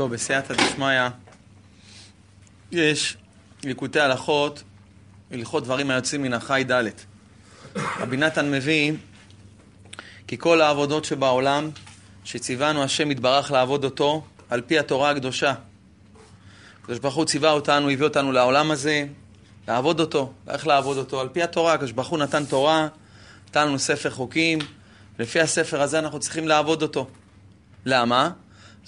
טוב, בסייעתא דשמיא יש ליקוטי הלכות, הלכות דברים היוצאים מן החי ד'. רבי נתן מביא כי כל העבודות שבעולם שציוונו השם יתברך לעבוד אותו על פי התורה הקדושה. הקדוש ברוך הוא ציווה אותנו, הביא אותנו לעולם הזה, לעבוד אותו. איך לעבוד אותו? על פי התורה. הקדוש ברוך הוא נתן תורה, נתן לנו ספר חוקים, לפי הספר הזה אנחנו צריכים לעבוד אותו. למה?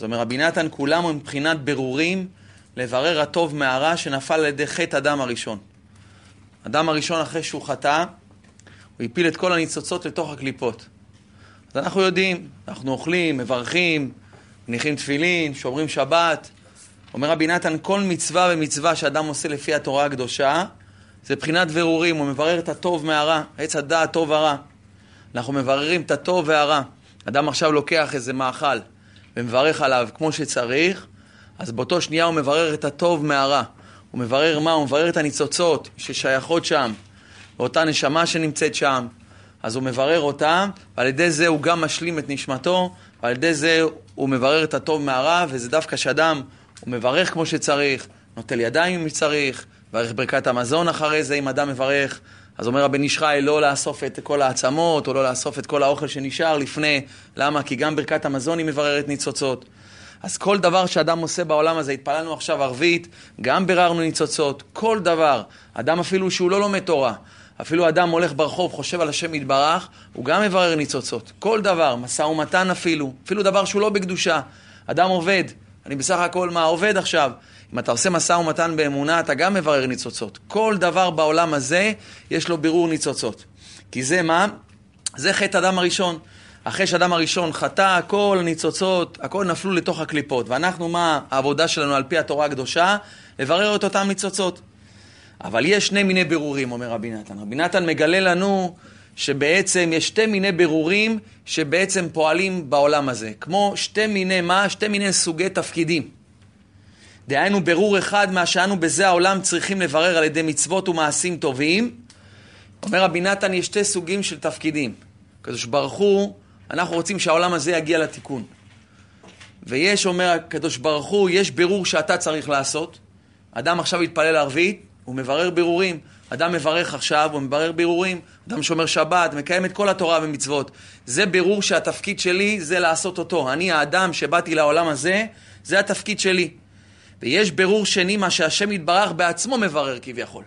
זאת אומרת, רבי נתן כולם הם מבחינת ברורים לברר הטוב מהרע שנפל על ידי חטא אדם הראשון. אדם הראשון אחרי שהוא חטא, הוא הפיל את כל הניצוצות לתוך הקליפות. אז אנחנו יודעים, אנחנו אוכלים, מברכים, מניחים תפילין, שומרים שבת. אומר רבי נתן, כל מצווה ומצווה שאדם עושה לפי התורה הקדושה, זה בחינת ברורים, הוא מברר את הטוב מהרע, עץ הדעת טוב ורע. אנחנו מבררים את הטוב והרע. אדם עכשיו לוקח איזה מאכל ומברך עליו כמו שצריך, אז באותו שנייה הוא מברר את הטוב מהרע. הוא מברר מה? הוא מברר את הניצוצות ששייכות שם, ואותה נשמה שנמצאת שם. אז הוא מברר אותם, ועל ידי זה הוא גם משלים את נשמתו, ועל ידי זה הוא מברר את הטוב מהרע, וזה דווקא שאדם, הוא מברך כמו שצריך, נוטל ידיים אם צריך, מברך ברכת המזון אחרי זה אם אדם מברך. אז אומר הבן איש חי לא לאסוף את כל העצמות, או לא לאסוף את כל האוכל שנשאר לפני. למה? כי גם ברכת המזון היא מבררת ניצוצות. אז כל דבר שאדם עושה בעולם הזה, התפללנו עכשיו ערבית, גם ביררנו ניצוצות, כל דבר. אדם אפילו שהוא לא לומד תורה, אפילו אדם הולך ברחוב, חושב על השם יתברך, הוא גם מברר ניצוצות. כל דבר, משא ומתן אפילו, אפילו דבר שהוא לא בקדושה. אדם עובד, אני בסך הכל מה עובד עכשיו. אם אתה עושה משא ומתן באמונה, אתה גם מברר ניצוצות. כל דבר בעולם הזה, יש לו בירור ניצוצות. כי זה מה? זה חטא אדם הראשון. אחרי שאדם הראשון חטא, כל הניצוצות, הכל נפלו לתוך הקליפות. ואנחנו, מה העבודה שלנו על פי התורה הקדושה? לברר את אותם ניצוצות. אבל יש שני מיני בירורים, אומר רבי נתן. רבי נתן מגלה לנו שבעצם יש שתי מיני בירורים שבעצם פועלים בעולם הזה. כמו שתי מיני מה? שתי מיני סוגי תפקידים. דהיינו ברור אחד מה שאנו בזה העולם צריכים לברר על ידי מצוות ומעשים טובים. אומר רבי נתן, יש שתי סוגים של תפקידים. הקדוש ברוך הוא, אנחנו רוצים שהעולם הזה יגיע לתיקון. ויש, אומר הקדוש ברוך הוא, יש בירור שאתה צריך לעשות. אדם עכשיו יתפלל ערבית, הוא מברר בירורים. אדם מברך עכשיו, הוא מברר בירורים. אדם שומר שבת, מקיים את כל התורה ומצוות. זה בירור שהתפקיד שלי זה לעשות אותו. אני האדם שבאתי לעולם הזה, זה התפקיד שלי. ויש בירור שני, מה שהשם יתברך בעצמו מברר כביכול.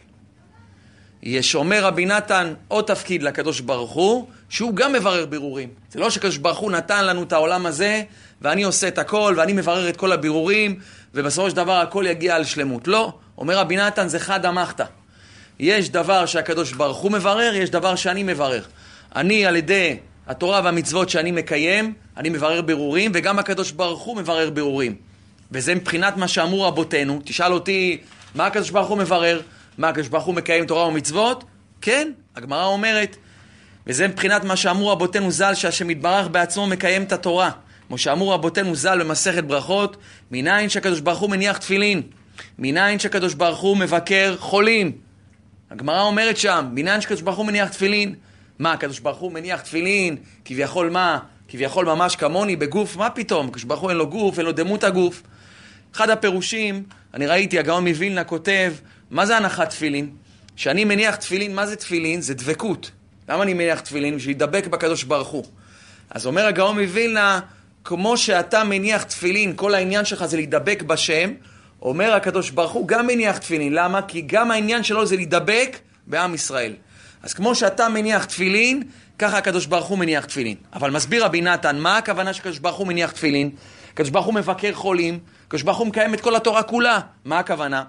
יש, אומר רבי נתן, עוד תפקיד לקדוש ברוך הוא, שהוא גם מברר בירורים. זה לא שקדוש ברוך הוא נתן לנו את העולם הזה, ואני עושה את הכל, ואני מברר את כל הבירורים, ובסופו של דבר הכל יגיע על שלמות. לא, אומר רבי נתן, זה חד אמחתא. יש דבר שהקדוש ברוך הוא מברר, יש דבר שאני מברר. אני על ידי התורה והמצוות שאני מקיים, אני מברר בירורים, וגם הקדוש ברוך הוא מברר בירורים. וזה מבחינת מה שאמרו רבותינו. תשאל אותי, מה הקדוש ברוך הוא מברר? מה הקדוש ברוך הוא מקיים תורה ומצוות? כן, הגמרא אומרת. וזה מבחינת מה שאמרו רבותינו ז"ל, שהשם יתברך בעצמו מקיים את התורה. כמו שאמרו רבותינו ז"ל במסכת ברכות, מניין שהקדוש ברוך הוא מניח תפילין, מניין שהקדוש ברוך הוא מבקר חולים. הגמרא אומרת שם, מניין שהקדוש ברוך הוא מניח תפילין. מה, הקדוש ברוך הוא מניח תפילין, כביכול מה? כביכול ממש כמוני בגוף, מה פתאום? הקדוש ברוך הוא אין לו גוף, אין לו דמות הגוף. אחד הפירושים, אני ראיתי, הגאון מווילנה כותב, מה זה הנחת תפילין? כשאני מניח תפילין, מה זה תפילין? זה דבקות. למה אני מניח תפילין? להידבק בקדוש ברוך הוא. אז אומר הגאון מווילנה, כמו שאתה מניח תפילין, כל העניין שלך זה להידבק בשם, אומר הקדוש ברוך הוא גם מניח תפילין. למה? כי גם העניין שלו זה להידבק בעם ישראל. אז כמו שאתה מניח תפילין, ככה הקדוש ברוך הוא מניח תפילין. אבל מסביר רבי נתן, מה הכוונה שקדוש ברוך הוא מניח תפילין? הקדוש ברוך הוא מבקר חולים, הקדוש ברוך הוא מקיים את כל התורה כולה. מה הכוונה?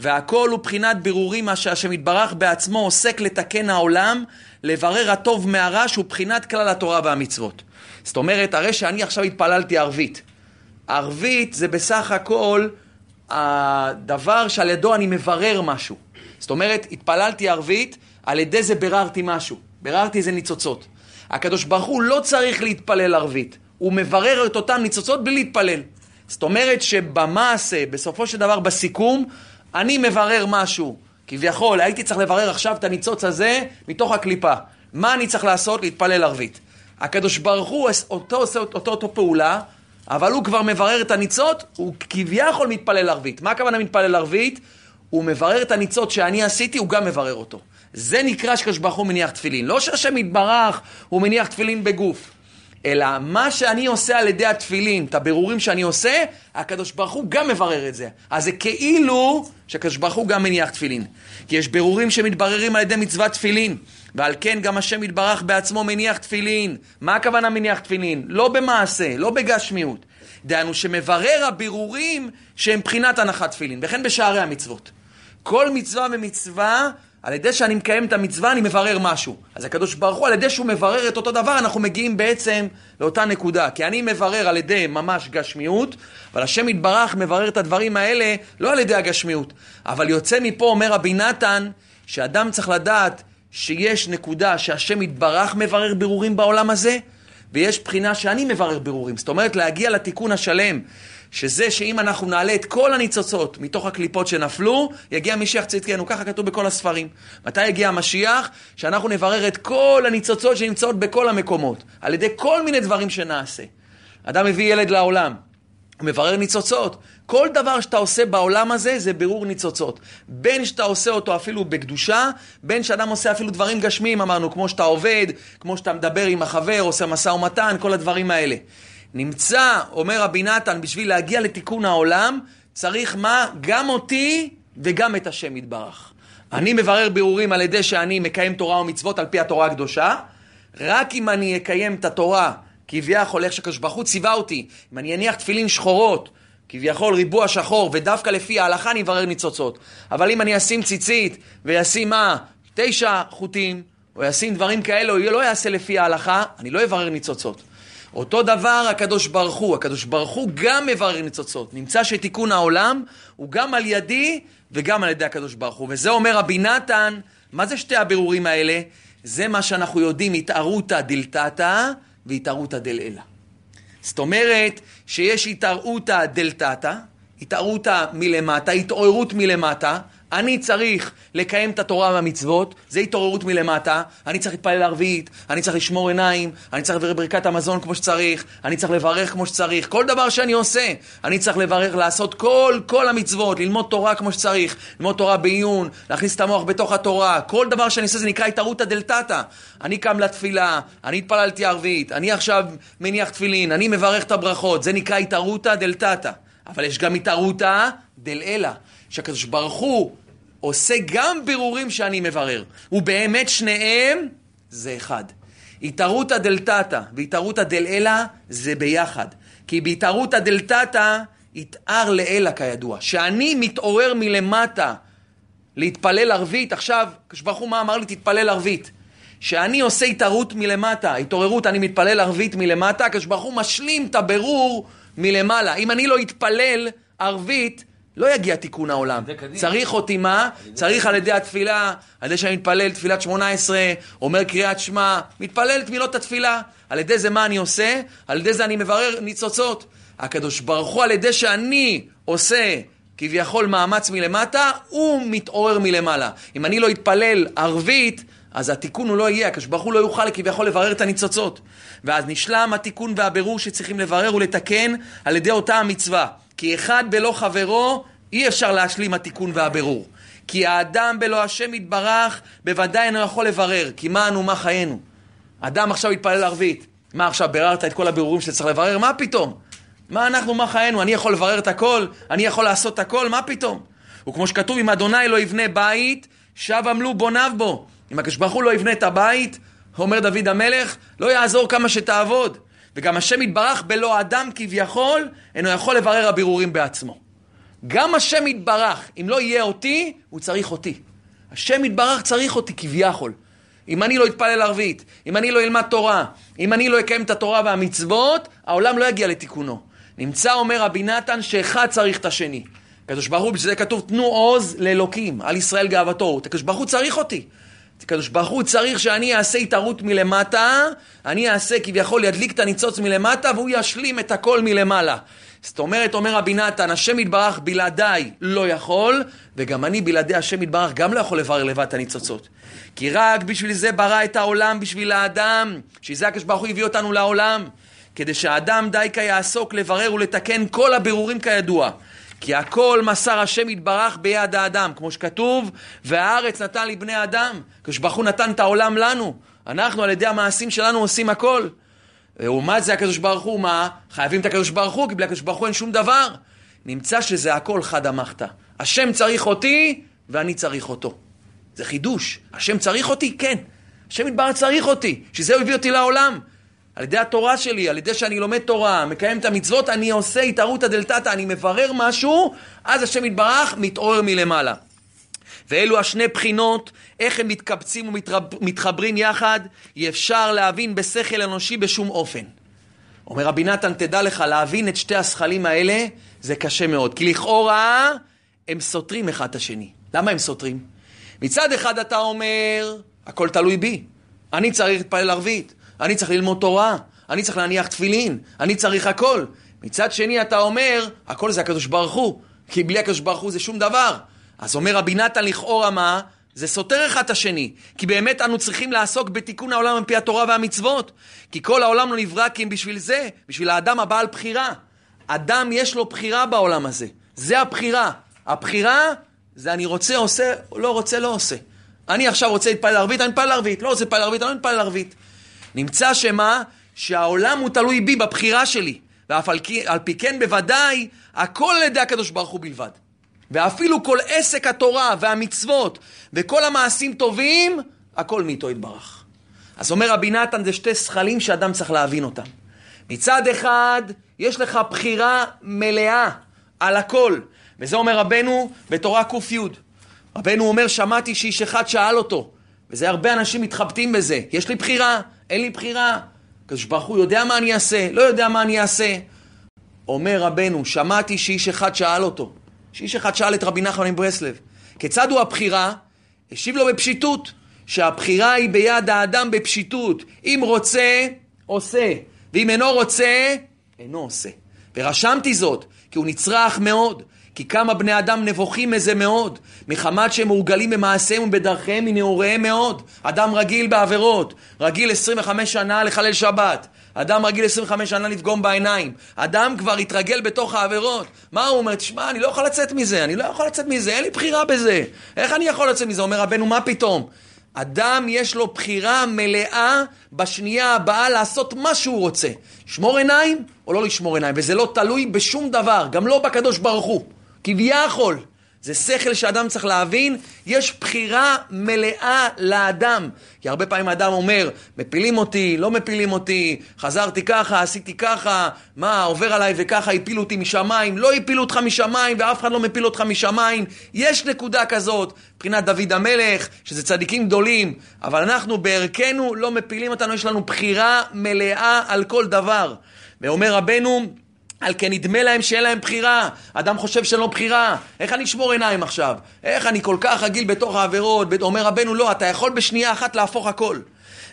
והכל הוא בחינת בירורים מה שהשם יתברך בעצמו עוסק לתקן העולם, לברר הטוב מהרע שהוא בחינת כלל התורה והמצוות. זאת אומרת, הרי שאני עכשיו התפללתי ערבית. ערבית זה בסך הכל הדבר שעל ידו אני מברר משהו. זאת אומרת, התפללתי ערבית, על ידי זה ביררתי משהו. ביררתי איזה ניצוצות. הקדוש ברוך הוא לא צריך להתפלל ערבית. הוא מברר את אותם ניצוצות בלי להתפלל. זאת אומרת שבמעשה, בסופו של דבר, בסיכום, אני מברר משהו. כביכול, הייתי צריך לברר עכשיו את הניצוץ הזה מתוך הקליפה. מה אני צריך לעשות? להתפלל ערבית. הקדוש ברוך הוא אותו עושה אותו, אותו פעולה, אבל הוא כבר מברר את הניצות, הוא כביכול מתפלל ערבית. מה הכוונה מתפלל ערבית? הוא מברר את הניצות שאני עשיתי, הוא גם מברר אותו. זה נקרא שקדוש ברוך הוא מניח תפילין. לא שהשם יתברך, הוא מניח תפילין בגוף. אלא מה שאני עושה על ידי התפילין, את הבירורים שאני עושה, הקדוש ברוך הוא גם מברר את זה. אז זה כאילו שהקדוש ברוך הוא גם מניח תפילין. כי יש בירורים שמתבררים על ידי מצוות תפילין, ועל כן גם השם יתברך בעצמו מניח תפילין. מה הכוונה מניח תפילין? לא במעשה, לא בגשמיות. דהיינו שמברר הבירורים שהם בחינת הנחת תפילין, וכן בשערי המצוות. כל מצווה ומצווה על ידי שאני מקיים את המצווה, אני מברר משהו. אז הקדוש ברוך הוא, על ידי שהוא מברר את אותו דבר, אנחנו מגיעים בעצם לאותה נקודה. כי אני מברר על ידי ממש גשמיות, אבל השם יתברך מברר את הדברים האלה לא על ידי הגשמיות. אבל יוצא מפה, אומר רבי נתן, שאדם צריך לדעת שיש נקודה שהשם יתברך מברר בירורים בעולם הזה, ויש בחינה שאני מברר בירורים. זאת אומרת, להגיע לתיקון השלם. שזה שאם אנחנו נעלה את כל הניצוצות מתוך הקליפות שנפלו, יגיע משיח צדקנו, ככה כתוב בכל הספרים. מתי יגיע המשיח? שאנחנו נברר את כל הניצוצות שנמצאות בכל המקומות, על ידי כל מיני דברים שנעשה. אדם מביא ילד לעולם, הוא מברר ניצוצות. כל דבר שאתה עושה בעולם הזה זה בירור ניצוצות. בין שאתה עושה אותו אפילו בקדושה, בין שאדם עושה אפילו דברים גשמיים, אמרנו, כמו שאתה עובד, כמו שאתה מדבר עם החבר, עושה משא ומתן, כל הדברים האלה. נמצא, אומר רבי נתן, בשביל להגיע לתיקון העולם, צריך מה? גם אותי וגם את השם יתברך. אני מברר בירורים על ידי שאני מקיים תורה ומצוות על פי התורה הקדושה, רק אם אני אקיים את התורה, כביכול איך שקדוש ברוך הוא ציווה אותי, אם אני אניח תפילין שחורות, כביכול ריבוע שחור, ודווקא לפי ההלכה אני אברר ניצוצות. אבל אם אני אשים ציצית וישים מה? תשע חוטים, או ישים דברים כאלה, או לא יעשה לפי ההלכה, אני לא אברר ניצוצות. אותו דבר הקדוש ברוך הוא, הקדוש ברוך הוא גם מברר ניצוצות. נמצא שתיקון העולם הוא גם על ידי וגם על ידי הקדוש ברוך הוא. וזה אומר רבי נתן, מה זה שתי הבירורים האלה? זה מה שאנחנו יודעים, התערותא דלתתא והתערותא דלעילא. זאת אומרת שיש התערותא דלתתא, התערותא מלמטה, התעוררות מלמטה, אני צריך לקיים את התורה והמצוות, זה התעוררות מלמטה, אני צריך להתפלל ערבית, אני צריך לשמור עיניים, אני צריך לברך ברכת המזון כמו שצריך, אני צריך לברך כמו שצריך, כל דבר שאני עושה, אני צריך לברך, לעשות כל, כל המצוות, ללמוד תורה כמו שצריך, ללמוד תורה בעיון, להכניס את המוח בתוך התורה, כל דבר שאני עושה זה נקרא התערותא דלתתא. אני קם לתפילה, אני התפללתי ערבית, אני עכשיו מניח תפילין, אני מברך את הברכות, זה נקרא התערותא דלתתא. אבל יש גם התערותא דלעילא, שהקדוש ברוך הוא עושה גם בירורים שאני מברר. ובאמת שניהם זה אחד. התערותא דלתתא והתערותא דלעילא זה ביחד. כי בהתערותא דלתתא יתער לעילא כידוע. שאני מתעורר מלמטה להתפלל ערבית, עכשיו, הקדוש ברוך הוא מה אמר לי? תתפלל ערבית. שאני עושה התערות מלמטה, התעוררות, אני מתפלל ערבית מלמטה, הקדוש ברוך הוא משלים את הבירור מלמעלה. אם אני לא אתפלל ערבית, לא יגיע תיקון העולם. צריך אותי מה? צריך על ידי התפילה, על ידי שאני מתפלל תפילת שמונה עשרה, אומר קריאת שמע, מתפלל את מילות התפילה. על ידי זה מה אני עושה? על ידי זה אני מברר ניצוצות. הקדוש ברוך הוא, על ידי שאני עושה כביכול מאמץ מלמטה, הוא מתעורר מלמעלה. אם אני לא אתפלל ערבית, אז התיקון הוא לא יהיה, הקדוש ברוך הוא לא יוכל כביכול לברר את הניצוצות. ואז נשלם התיקון והבירור שצריכים לברר ולתקן על ידי אותה המצווה. כי אחד בלא חברו אי אפשר להשלים התיקון והבירור. כי האדם בלא השם יתברך בוודאי אינו יכול לברר, כי מה אנו מה חיינו. אדם עכשיו יתפלל ערבית. מה עכשיו, ביררת את כל הבירורים שצריך לברר? מה פתאום? מה אנחנו, מה חיינו? אני יכול לברר את הכל? אני יכול לעשות את הכל? מה פתאום? וכמו שכתוב, אם אדוני לא יבנה בית, שב עמלו בוניו בו. אם הקדוש ברוך הוא לא יבנה את הבית, אומר דוד המלך, לא יעזור כמה שתעבוד. וגם השם יתברך בלא אדם כביכול, אינו יכול לברר הבירורים בעצמו. גם השם יתברך, אם לא יהיה אותי, הוא צריך אותי. השם יתברך צריך אותי כביכול. אם אני לא אתפלל ערבית, אם אני לא אלמד תורה, אם אני לא אקיים את התורה והמצוות, העולם לא יגיע לתיקונו. נמצא, אומר רבי נתן, שאחד צריך את השני. הקדוש ברוך הוא, בשביל זה כתוב, תנו עוז לאלוקים, על ישראל גאוותו. הקדוש ברוך הוא צריך אותי. הקדוש ברוך הוא צריך שאני אעשה התערות מלמטה, אני אעשה כביכול ידליק את הניצוץ מלמטה והוא ישלים את הכל מלמעלה. זאת אומרת, אומר רבי נתן, השם יתברך בלעדיי לא יכול, וגם אני בלעדי השם יתברך גם לא יכול לברר לבד את הניצוצות. כי רק בשביל זה ברא את העולם, בשביל האדם, שזה הקדוש ברוך הוא הביא אותנו לעולם. כדי שהאדם דייקה יעסוק לברר ולתקן כל הבירורים כידוע. כי הכל מסר השם יתברך ביד האדם, כמו שכתוב, והארץ נתן לבני אדם. כשברוך הוא נתן את העולם לנו. אנחנו על ידי המעשים שלנו עושים הכל. לעומת זה הקדוש ברוך הוא, מה? חייבים את הקדוש ברוך הוא, כי בלי הקדוש ברוך הוא אין שום דבר. נמצא שזה הכל חד אמרת. השם צריך אותי ואני צריך אותו. זה חידוש. השם צריך אותי? כן. השם יתברך צריך אותי. שזה הביא אותי לעולם. על ידי התורה שלי, על ידי שאני לומד תורה, מקיים את המצוות, אני עושה התערותא דלתתא, אני מברר משהו, אז השם יתברך מתעורר מלמעלה. ואלו השני בחינות, איך הם מתקבצים ומתחברים יחד, אי אפשר להבין בשכל אנושי בשום אופן. אומר רבי נתן, תדע לך, להבין את שתי השכלים האלה זה קשה מאוד. כי לכאורה הם סותרים אחד את השני. למה הם סותרים? מצד אחד אתה אומר, הכל תלוי בי. אני צריך להתפלל ערבית, אני צריך ללמוד תורה, אני צריך להניח תפילין, אני צריך הכל. מצד שני אתה אומר, הכל זה הקדוש ברוך הוא, כי בלי הקדוש ברוך הוא זה שום דבר. אז אומר רבי נתן לכאורה מה? זה סותר אחד את השני. כי באמת אנו צריכים לעסוק בתיקון העולם על פי התורה והמצוות. כי כל העולם לא נברא כי אם בשביל זה, בשביל האדם הבעל בחירה. אדם יש לו בחירה בעולם הזה. זה הבחירה. הבחירה זה אני רוצה, עושה, לא רוצה, לא עושה. אני עכשיו רוצה להתפלל ערבית, אני מתפלל ערבית. לא רוצה להתפלל ערבית, אני לא מתפלל ערבית. נמצא שמה? שהעולם הוא תלוי בי, בבחירה שלי. ואף על, פי כן בוודאי, הכל על ידי הקדוש ברוך הוא בלבד. ואפילו כל עסק התורה והמצוות וכל המעשים טובים, הכל מאיתו יתברך. אז אומר רבי נתן, זה שתי שכלים שאדם צריך להבין אותם. מצד אחד, יש לך בחירה מלאה על הכל. וזה אומר רבנו בתורה ק"י. רבנו אומר, שמעתי שאיש אחד שאל אותו, וזה הרבה אנשים מתחבטים בזה, יש לי בחירה, אין לי בחירה. הקדוש ברוך הוא יודע מה אני אעשה, לא יודע מה אני אעשה. אומר רבנו, שמעתי שאיש אחד שאל אותו, שאיש אחד שאל את רבי נחמן מברסלב, כיצד הוא הבחירה? השיב לו בפשיטות, שהבחירה היא ביד האדם בפשיטות. אם רוצה, עושה, ואם אינו רוצה, אינו עושה. ורשמתי זאת, כי הוא נצרך מאוד, כי כמה בני אדם נבוכים מזה מאוד, מחמת שהם מורגלים במעשיהם ובדרכיהם מנעוריהם מאוד. אדם רגיל בעבירות, רגיל 25 שנה לחלל שבת, אדם רגיל 25 שנה לפגום בעיניים. אדם כבר התרגל בתוך העבירות. מה הוא אומר? תשמע, אני לא יכול לצאת מזה, אני לא יכול לצאת מזה, אין לי בחירה בזה. איך אני יכול לצאת מזה? אומר רבנו, מה פתאום? אדם יש לו בחירה מלאה בשנייה הבאה לעשות מה שהוא רוצה. לשמור עיניים או לא לשמור עיניים, וזה לא תלוי בשום דבר, גם לא בקדוש ברוך הוא. כביכול. זה שכל שאדם צריך להבין, יש בחירה מלאה לאדם. כי הרבה פעמים האדם אומר, מפילים אותי, לא מפילים אותי, חזרתי ככה, עשיתי ככה, מה, עובר עליי וככה, הפילו אותי משמיים, לא הפילו אותך משמיים ואף אחד לא מפיל אותך משמיים. יש נקודה כזאת, מבחינת דוד המלך, שזה צדיקים גדולים, אבל אנחנו בערכנו לא מפילים אותנו, יש לנו בחירה מלאה על כל דבר. ואומר רבנו, על כן נדמה להם שאין להם בחירה. אדם חושב שאין לו בחירה. איך אני אשמור עיניים עכשיו? איך אני כל כך רגיל בתוך העבירות? אומר רבנו, לא, אתה יכול בשנייה אחת להפוך הכל.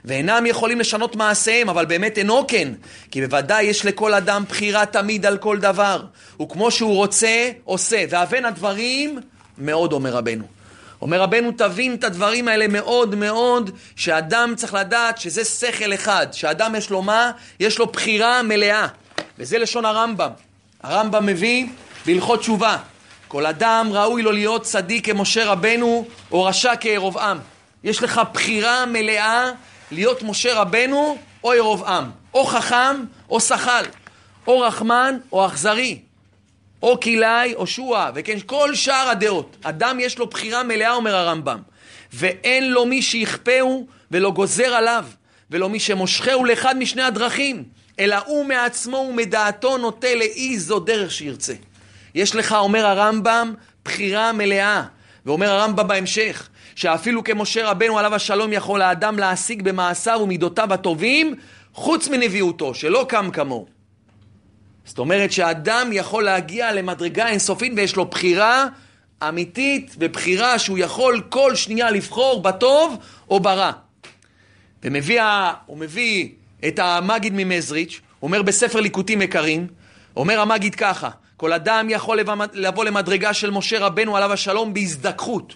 ואינם יכולים לשנות מעשיהם, אבל באמת אינו כן. כי בוודאי יש לכל אדם בחירה תמיד על כל דבר. וכמו שהוא רוצה, עושה. והבן הדברים, מאוד אומר רבנו. אומר רבנו, תבין את הדברים האלה מאוד מאוד, שאדם צריך לדעת שזה שכל אחד. שאדם יש לו מה? יש לו בחירה מלאה. וזה לשון הרמב"ם. הרמב"ם מביא בהלכות תשובה. כל אדם ראוי לו להיות צדיק כמשה רבנו או רשע כירובעם. יש לך בחירה מלאה להיות משה רבנו או ירובעם, או חכם או שחל, או רחמן או אכזרי, או כלאי או שועה, וכן כל שאר הדעות. אדם יש לו בחירה מלאה, אומר הרמב"ם, ואין לו מי שיכפהו ולא גוזר עליו, ולא מי שמושכהו לאחד משני הדרכים. אלא הוא מעצמו ומדעתו נוטה לאיזו דרך שירצה. יש לך, אומר הרמב"ם, בחירה מלאה. ואומר הרמב"ם בהמשך, שאפילו כמשה רבנו עליו השלום יכול האדם להשיג במעשיו ומידותיו הטובים, חוץ מנביאותו, שלא קם כמוהו. זאת אומרת שאדם יכול להגיע למדרגה אינסופית ויש לו בחירה אמיתית ובחירה שהוא יכול כל שנייה לבחור בטוב או ברע. ומביא, הוא מביא את המגיד ממזריץ', אומר בספר ליקוטים יקרים, אומר המגיד ככה, כל אדם יכול לבוא למדרגה של משה רבנו עליו השלום בהזדככות,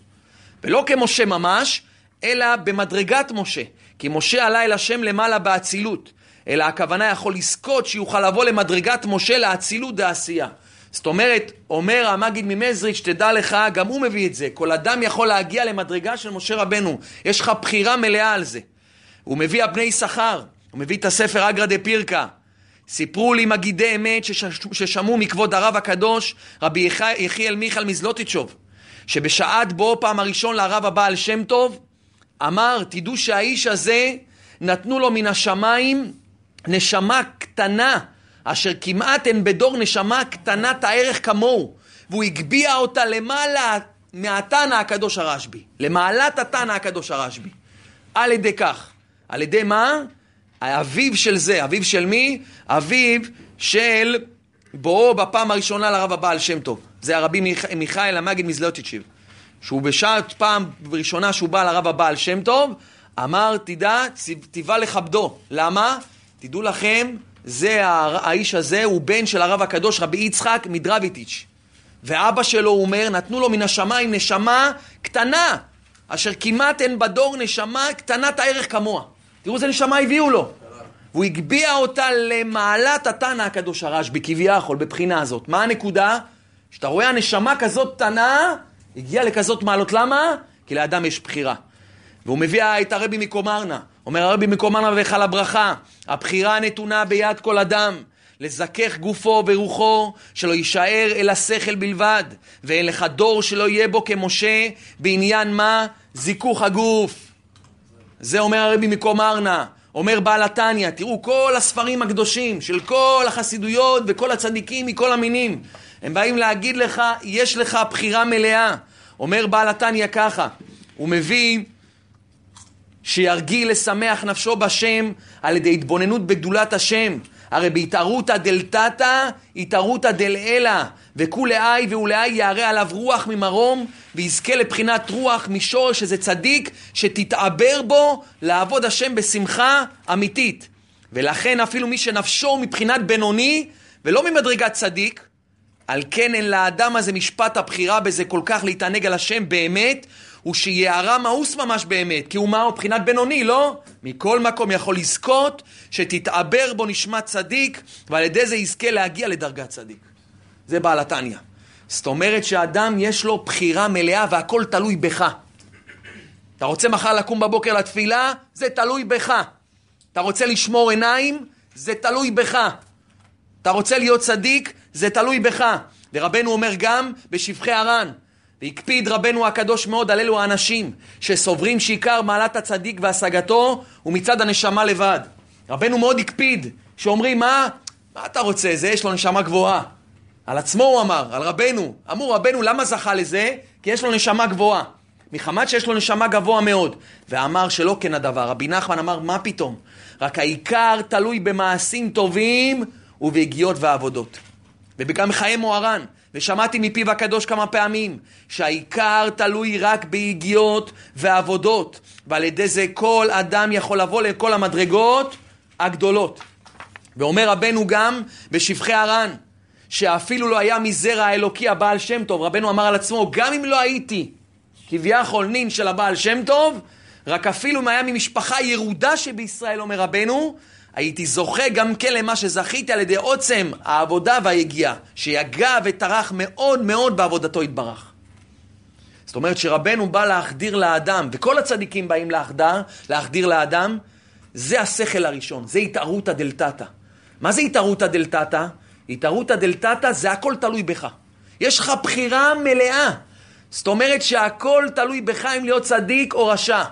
ולא כמשה ממש, אלא במדרגת משה, כי משה עלה אל השם למעלה באצילות, אלא הכוונה יכול לזכות שיוכל לבוא למדרגת משה לאצילות דעשייה. זאת אומרת, אומר המגיד ממזריץ', תדע לך, גם הוא מביא את זה. כל אדם יכול להגיע למדרגה של משה רבנו. יש לך בחירה מלאה על זה. הוא מביא הבני יששכר, הוא מביא את הספר אגרא דה פירקה. סיפרו לי מגידי אמת ששמעו מכבוד הרב הקדוש, רבי יחיאל מיכל מזלוטיצ'וב, שבשעת בואו פעם הראשון לרב הבעל שם טוב, אמר, תדעו שהאיש הזה, נתנו לו מן השמיים נשמה קטנה, אשר כמעט אין בדור נשמה קטנת הערך כמוהו, והוא הגביה אותה למעלה מהתנא הקדוש הרשב"י, למעלת התנא הקדוש הרשב"י. על ידי כך. על ידי מה? האביב של זה. אביו של מי? אביו של בואו בפעם הראשונה לרב הבעל שם טוב. זה הרבי מיכ... מיכאל המגיד מזלוטיצ'יב. שהוא בשעת פעם ראשונה שהוא בא לרב הבעל שם טוב, אמר, תדע, ציווה לכבדו. למה? תדעו לכם, זה האיש הזה הוא בן של הרב הקדוש רבי יצחק מדרביטיץ'. ואבא שלו, אומר, נתנו לו מן השמיים נשמה קטנה, אשר כמעט אין בדור נשמה קטנת הערך כמוה. תראו איזה נשמה הביאו לו. והוא הגביה אותה למעלת התנא הקדוש הרשב"י, כביכול, בבחינה הזאת. מה הנקודה? שאתה רואה הנשמה כזאת קטנה, הגיעה לכזאת מעלות. למה? כי לאדם יש בחירה. והוא מביא את הרבי מקומרנה. אומר הרבי מקומרנה והיכל הברכה, הבחירה נתונה ביד כל אדם. לזכך גופו ורוחו, שלא יישאר אלא שכל בלבד, ואין לך דור שלא יהיה בו כמשה, בעניין מה? זיכוך הגוף. זה אומר הרבי מקומרנה. אומר בעל התניא, תראו כל הספרים הקדושים של כל החסידויות וכל הצדיקים מכל המינים, הם באים להגיד לך, יש לך בחירה מלאה. אומר בעל התניא ככה, הוא מביא שירגיל לשמח נפשו בשם על ידי התבוננות בגדולת השם. הרי בהתערותא דלתתא, התערותא דלעילא, וכולי ואולי יערה עליו רוח ממרום, ויזכה לבחינת רוח משורש איזה צדיק, שתתעבר בו לעבוד השם בשמחה אמיתית. ולכן אפילו מי שנפשו מבחינת בינוני, ולא ממדרגת צדיק, על כן אין לאדם הזה משפט הבחירה בזה כל כך להתענג על השם באמת, הוא שיערה מאוס ממש באמת, כי הוא מהו מבחינת בינוני, לא? מכל מקום יכול לזכות שתתעבר בו נשמת צדיק, ועל ידי זה יזכה להגיע לדרגת צדיק. זה בעל התניא. זאת אומרת שאדם יש לו בחירה מלאה והכל תלוי בך. אתה רוצה מחר לקום בבוקר לתפילה? זה תלוי בך. אתה רוצה לשמור עיניים? זה תלוי בך. אתה רוצה להיות צדיק? זה תלוי בך. ורבנו אומר גם בשבחי הר"ן, והקפיד רבנו הקדוש מאוד על אלו האנשים שסוברים שעיקר מעלת הצדיק והשגתו הוא מצד הנשמה לבד. רבנו מאוד הקפיד, שאומרים מה? מה אתה רוצה? זה יש לו נשמה גבוהה. על עצמו הוא אמר, על רבנו. אמרו רבנו למה זכה לזה? כי יש לו נשמה גבוהה. מחמת שיש לו נשמה גבוה מאוד. ואמר שלא כן הדבר. רבי נחמן אמר מה פתאום? רק העיקר תלוי במעשים טובים וביגיעות ועבודות. וגם חיי מוהר"ן. ושמעתי מפיו הקדוש כמה פעמים, שהעיקר תלוי רק ביגיעות ועבודות, ועל ידי זה כל אדם יכול לבוא לכל המדרגות הגדולות. ואומר רבנו גם בשבחי הר"ן, שאפילו לא היה מזרע האלוקי הבעל שם טוב, רבנו אמר על עצמו, גם אם לא הייתי כביכול נין של הבעל שם טוב, רק אפילו אם היה ממשפחה ירודה שבישראל, אומר רבנו, הייתי זוכה גם כן למה שזכיתי על ידי עוצם העבודה והיגיעה, שיגע וטרח מאוד מאוד בעבודתו יתברך. זאת אומרת שרבנו בא להחדיר לאדם, וכל הצדיקים באים להחדר, להחדיר לאדם, זה השכל הראשון, זה התערותא דלתתא. מה זה התערותא דלתתא? התערותא דלתתא זה הכל תלוי בך. יש לך בחירה מלאה. זאת אומרת שהכל תלוי בך אם להיות צדיק או רשע.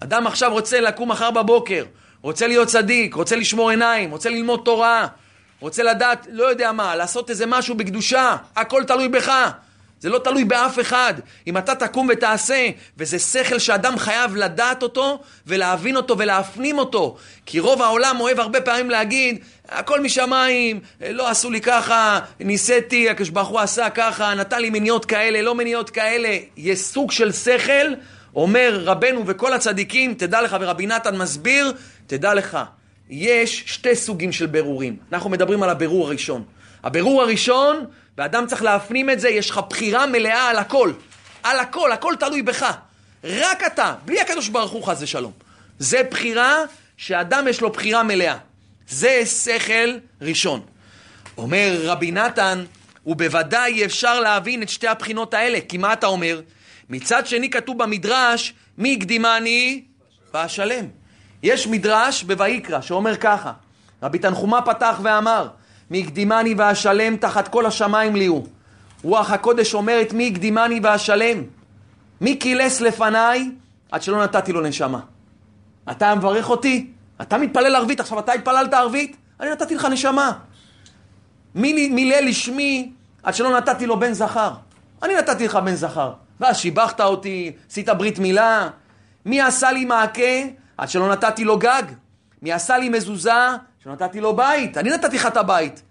אדם עכשיו רוצה לקום מחר בבוקר, רוצה להיות צדיק, רוצה לשמור עיניים, רוצה ללמוד תורה, רוצה לדעת, לא יודע מה, לעשות איזה משהו בקדושה, הכל תלוי בך. זה לא תלוי באף אחד. אם אתה תקום ותעשה, וזה שכל שאדם חייב לדעת אותו, ולהבין אותו ולהפנים אותו. כי רוב העולם אוהב הרבה פעמים להגיד, הכל משמיים, לא עשו לי ככה, ניסיתי, הקדוש ברוך הוא עשה ככה, נתן לי מניעות כאלה, לא מניעות כאלה. יש סוג של שכל, אומר רבנו וכל הצדיקים, תדע לך, ורבי נתן מסביר, תדע לך, יש שתי סוגים של ברורים. אנחנו מדברים על הברור הראשון. הברור הראשון, ואדם צריך להפנים את זה, יש לך בחירה מלאה על הכל. על הכל, הכל תלוי בך. רק אתה, בלי הקדוש ברוך הוא חס ושלום. זה בחירה שאדם יש לו בחירה מלאה. זה שכל ראשון. אומר רבי נתן, ובוודאי אפשר להבין את שתי הבחינות האלה, כי מה אתה אומר? מצד שני כתוב במדרש, מי הקדימני? ואשלם. יש מדרש בויקרא שאומר ככה, רבי תנחומה פתח ואמר, מי הקדימני ואשלם תחת כל השמיים לי הוא. רוח הקודש אומרת מי הקדימני ואשלם. מי קילס לפניי עד שלא נתתי לו נשמה. אתה מברך אותי? אתה מתפלל ערבית, עכשיו אתה התפללת ערבית? אני נתתי לך נשמה. מי מילא לשמי עד שלא נתתי לו בן זכר? אני נתתי לך בן זכר. ואז שיבחת אותי, עשית ברית מילה. מי עשה לי מעקה עד שלא נתתי לו גג? מי עשה לי מזוזה שלא נתתי לו בית? אני נתתי לך את הבית.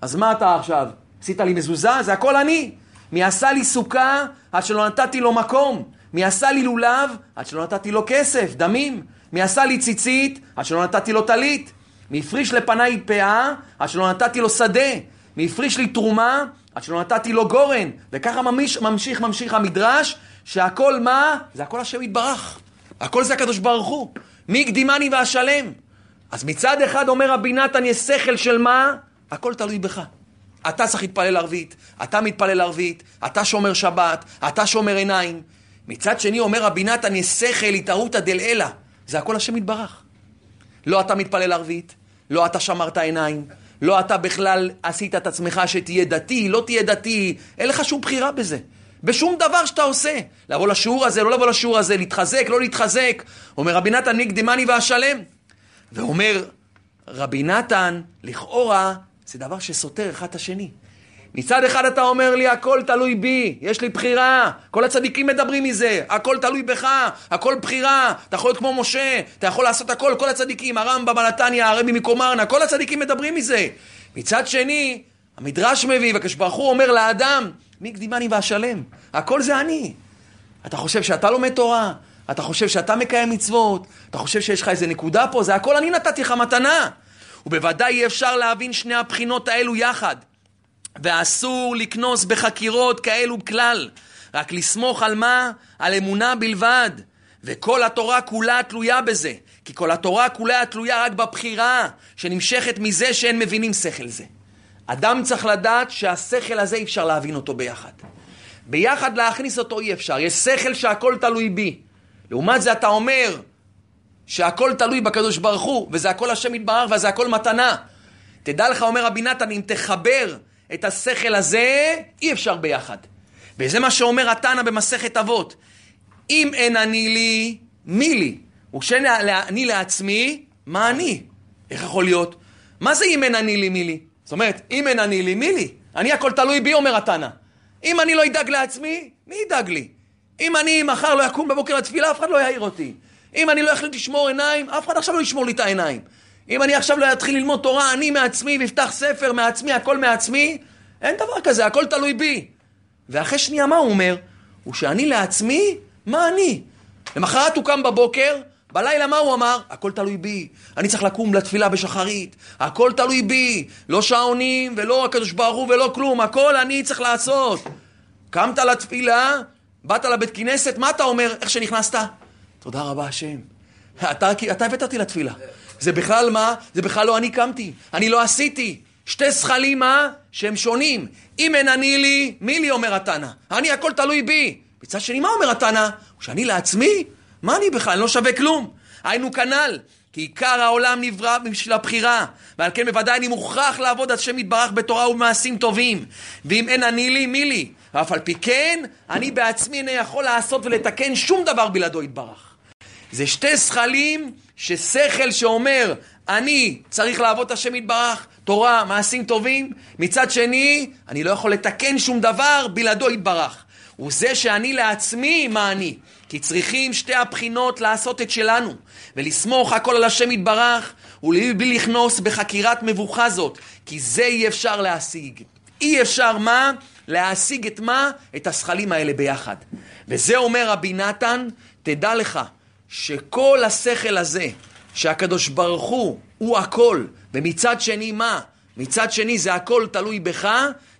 אז מה אתה עכשיו? עשית לי מזוזה? זה הכל אני. מי עשה לי סוכה עד שלא נתתי לו מקום? מי עשה לי לולב עד שלא נתתי לו כסף, דמים? מי עשה לי ציצית עד שלא נתתי לו טלית? מי הפריש לפניי פאה עד שלא נתתי לו שדה? מי הפריש לי תרומה עד שלא נתתי לו גורן? וככה ממש, ממשיך ממשיך המדרש שהכל מה? זה הכל השם יתברך. הכל זה הקדוש ברוך הוא. מי הקדימני ואשלם? אז מצד אחד אומר רבי נתן, יש שכל של מה? הכל תלוי בך. אתה צריך להתפלל ערבית, אתה מתפלל ערבית, אתה שומר שבת, אתה שומר עיניים. מצד שני אומר רבי נתן, יש שכל התערותא דלעילא. זה הכל השם יתברך. לא אתה מתפלל ערבית, לא אתה שמרת עיניים, לא אתה בכלל עשית את עצמך שתהיה דתי, לא תהיה דתי, אין לך שום בחירה בזה. בשום דבר שאתה עושה. לבוא לשיעור הזה, לא לבוא לשיעור הזה, להתחזק, לא להתחזק. אומר רבי נתן, נקדמני ואשלם. ואומר רבי נתן, לכאורה, זה דבר שסותר אחד את השני. מצד אחד אתה אומר לי, הכל תלוי בי, יש לי בחירה, כל הצדיקים מדברים מזה, הכל תלוי בך, הכל בחירה, אתה יכול להיות כמו משה, אתה יכול לעשות הכל, כל הצדיקים, הרמב"ם, הנתניה, הרבי מקומרנה, כל הצדיקים מדברים מזה. מצד שני, המדרש מביא, והקדוש ברוך הוא אומר לאדם, מי קדימני ואשלם? הכל זה אני. אתה חושב שאתה לומד תורה? אתה חושב שאתה מקיים מצוות? אתה חושב שיש לך איזה נקודה פה? זה הכל אני נתתי לך מתנה. ובוודאי אי אפשר להבין שני הבחינות האלו יחד. ואסור לקנוס בחקירות כאלו כלל. רק לסמוך על מה? על אמונה בלבד. וכל התורה כולה תלויה בזה. כי כל התורה כולה תלויה רק בבחירה שנמשכת מזה שאין מבינים שכל זה. אדם צריך לדעת שהשכל הזה אי אפשר להבין אותו ביחד. ביחד להכניס אותו אי אפשר. יש שכל שהכל תלוי בי. לעומת זה אתה אומר שהכל תלוי בקדוש ברוך הוא, וזה הכל השם יתברך וזה הכל מתנה. תדע לך, אומר רבי נתן, אם תחבר את השכל הזה, אי אפשר ביחד. וזה מה שאומר התנא במסכת אבות. אם אין אני לי, מי לי? וכשאין אני לעצמי, מה אני? איך יכול להיות? מה זה אם אין אני לי, מי לי? זאת אומרת, אם אין אני לי, מי לי? אני הכל תלוי בי, אומר התנא. אם אני לא אדאג לעצמי, מי ידאג לי? אם אני מחר לא אקום בבוקר לתפילה, אף אחד לא יעיר אותי. אם אני לא אחליט לשמור עיניים, אף אחד עכשיו לא ישמור לי את העיניים. אם אני עכשיו לא אתחיל ללמוד תורה, אני מעצמי, ואפתח ספר מעצמי, הכל מעצמי, אין דבר כזה, הכל תלוי בי. ואחרי שנייה מה הוא אומר? הוא שאני לעצמי, מה אני? למחרת הוא קם בבוקר, בלילה מה הוא אמר? הכל תלוי בי. אני צריך לקום לתפילה בשחרית. הכל תלוי בי. לא שעונים, ולא הקדוש ברוך הוא, ולא כלום. הכל אני צריך לעשות. קמת לתפילה, באת לבית כנסת, מה אתה אומר? איך שנכנסת? תודה רבה השם. אתה, אתה הבאת אותי לתפילה. זה בכלל מה? זה בכלל לא אני קמתי. אני לא עשיתי. שתי זכלים מה? שהם שונים. אם אין אני לי, מי לי אומר התנא? אני הכל תלוי בי. מצד שני, מה אומר התנא? שאני לעצמי? מה אני בכלל? אני לא שווה כלום. היינו כנ"ל. כי עיקר העולם נברא בשביל הבחירה, ועל כן בוודאי אני מוכרח לעבוד עד השם יתברך בתורה ובמעשים טובים. ואם אין אני לי, מי לי? ואף על פי כן, אני בעצמי איני יכול לעשות ולתקן שום דבר בלעדו יתברך. זה שתי זכלים ששכל שאומר, אני צריך לעבוד את השם יתברך, תורה, מעשים טובים, מצד שני, אני לא יכול לתקן שום דבר בלעדו יתברך. הוא זה שאני לעצמי, מה אני? כי צריכים שתי הבחינות לעשות את שלנו, ולסמוך הכל על השם יתברך, ובלי לכנוס בחקירת מבוכה זאת, כי זה אי אפשר להשיג. אי אפשר מה? להשיג את מה? את השכלים האלה ביחד. וזה אומר רבי נתן, תדע לך שכל השכל הזה, שהקדוש ברוך הוא הוא הכל, ומצד שני מה? מצד שני זה הכל תלוי בך,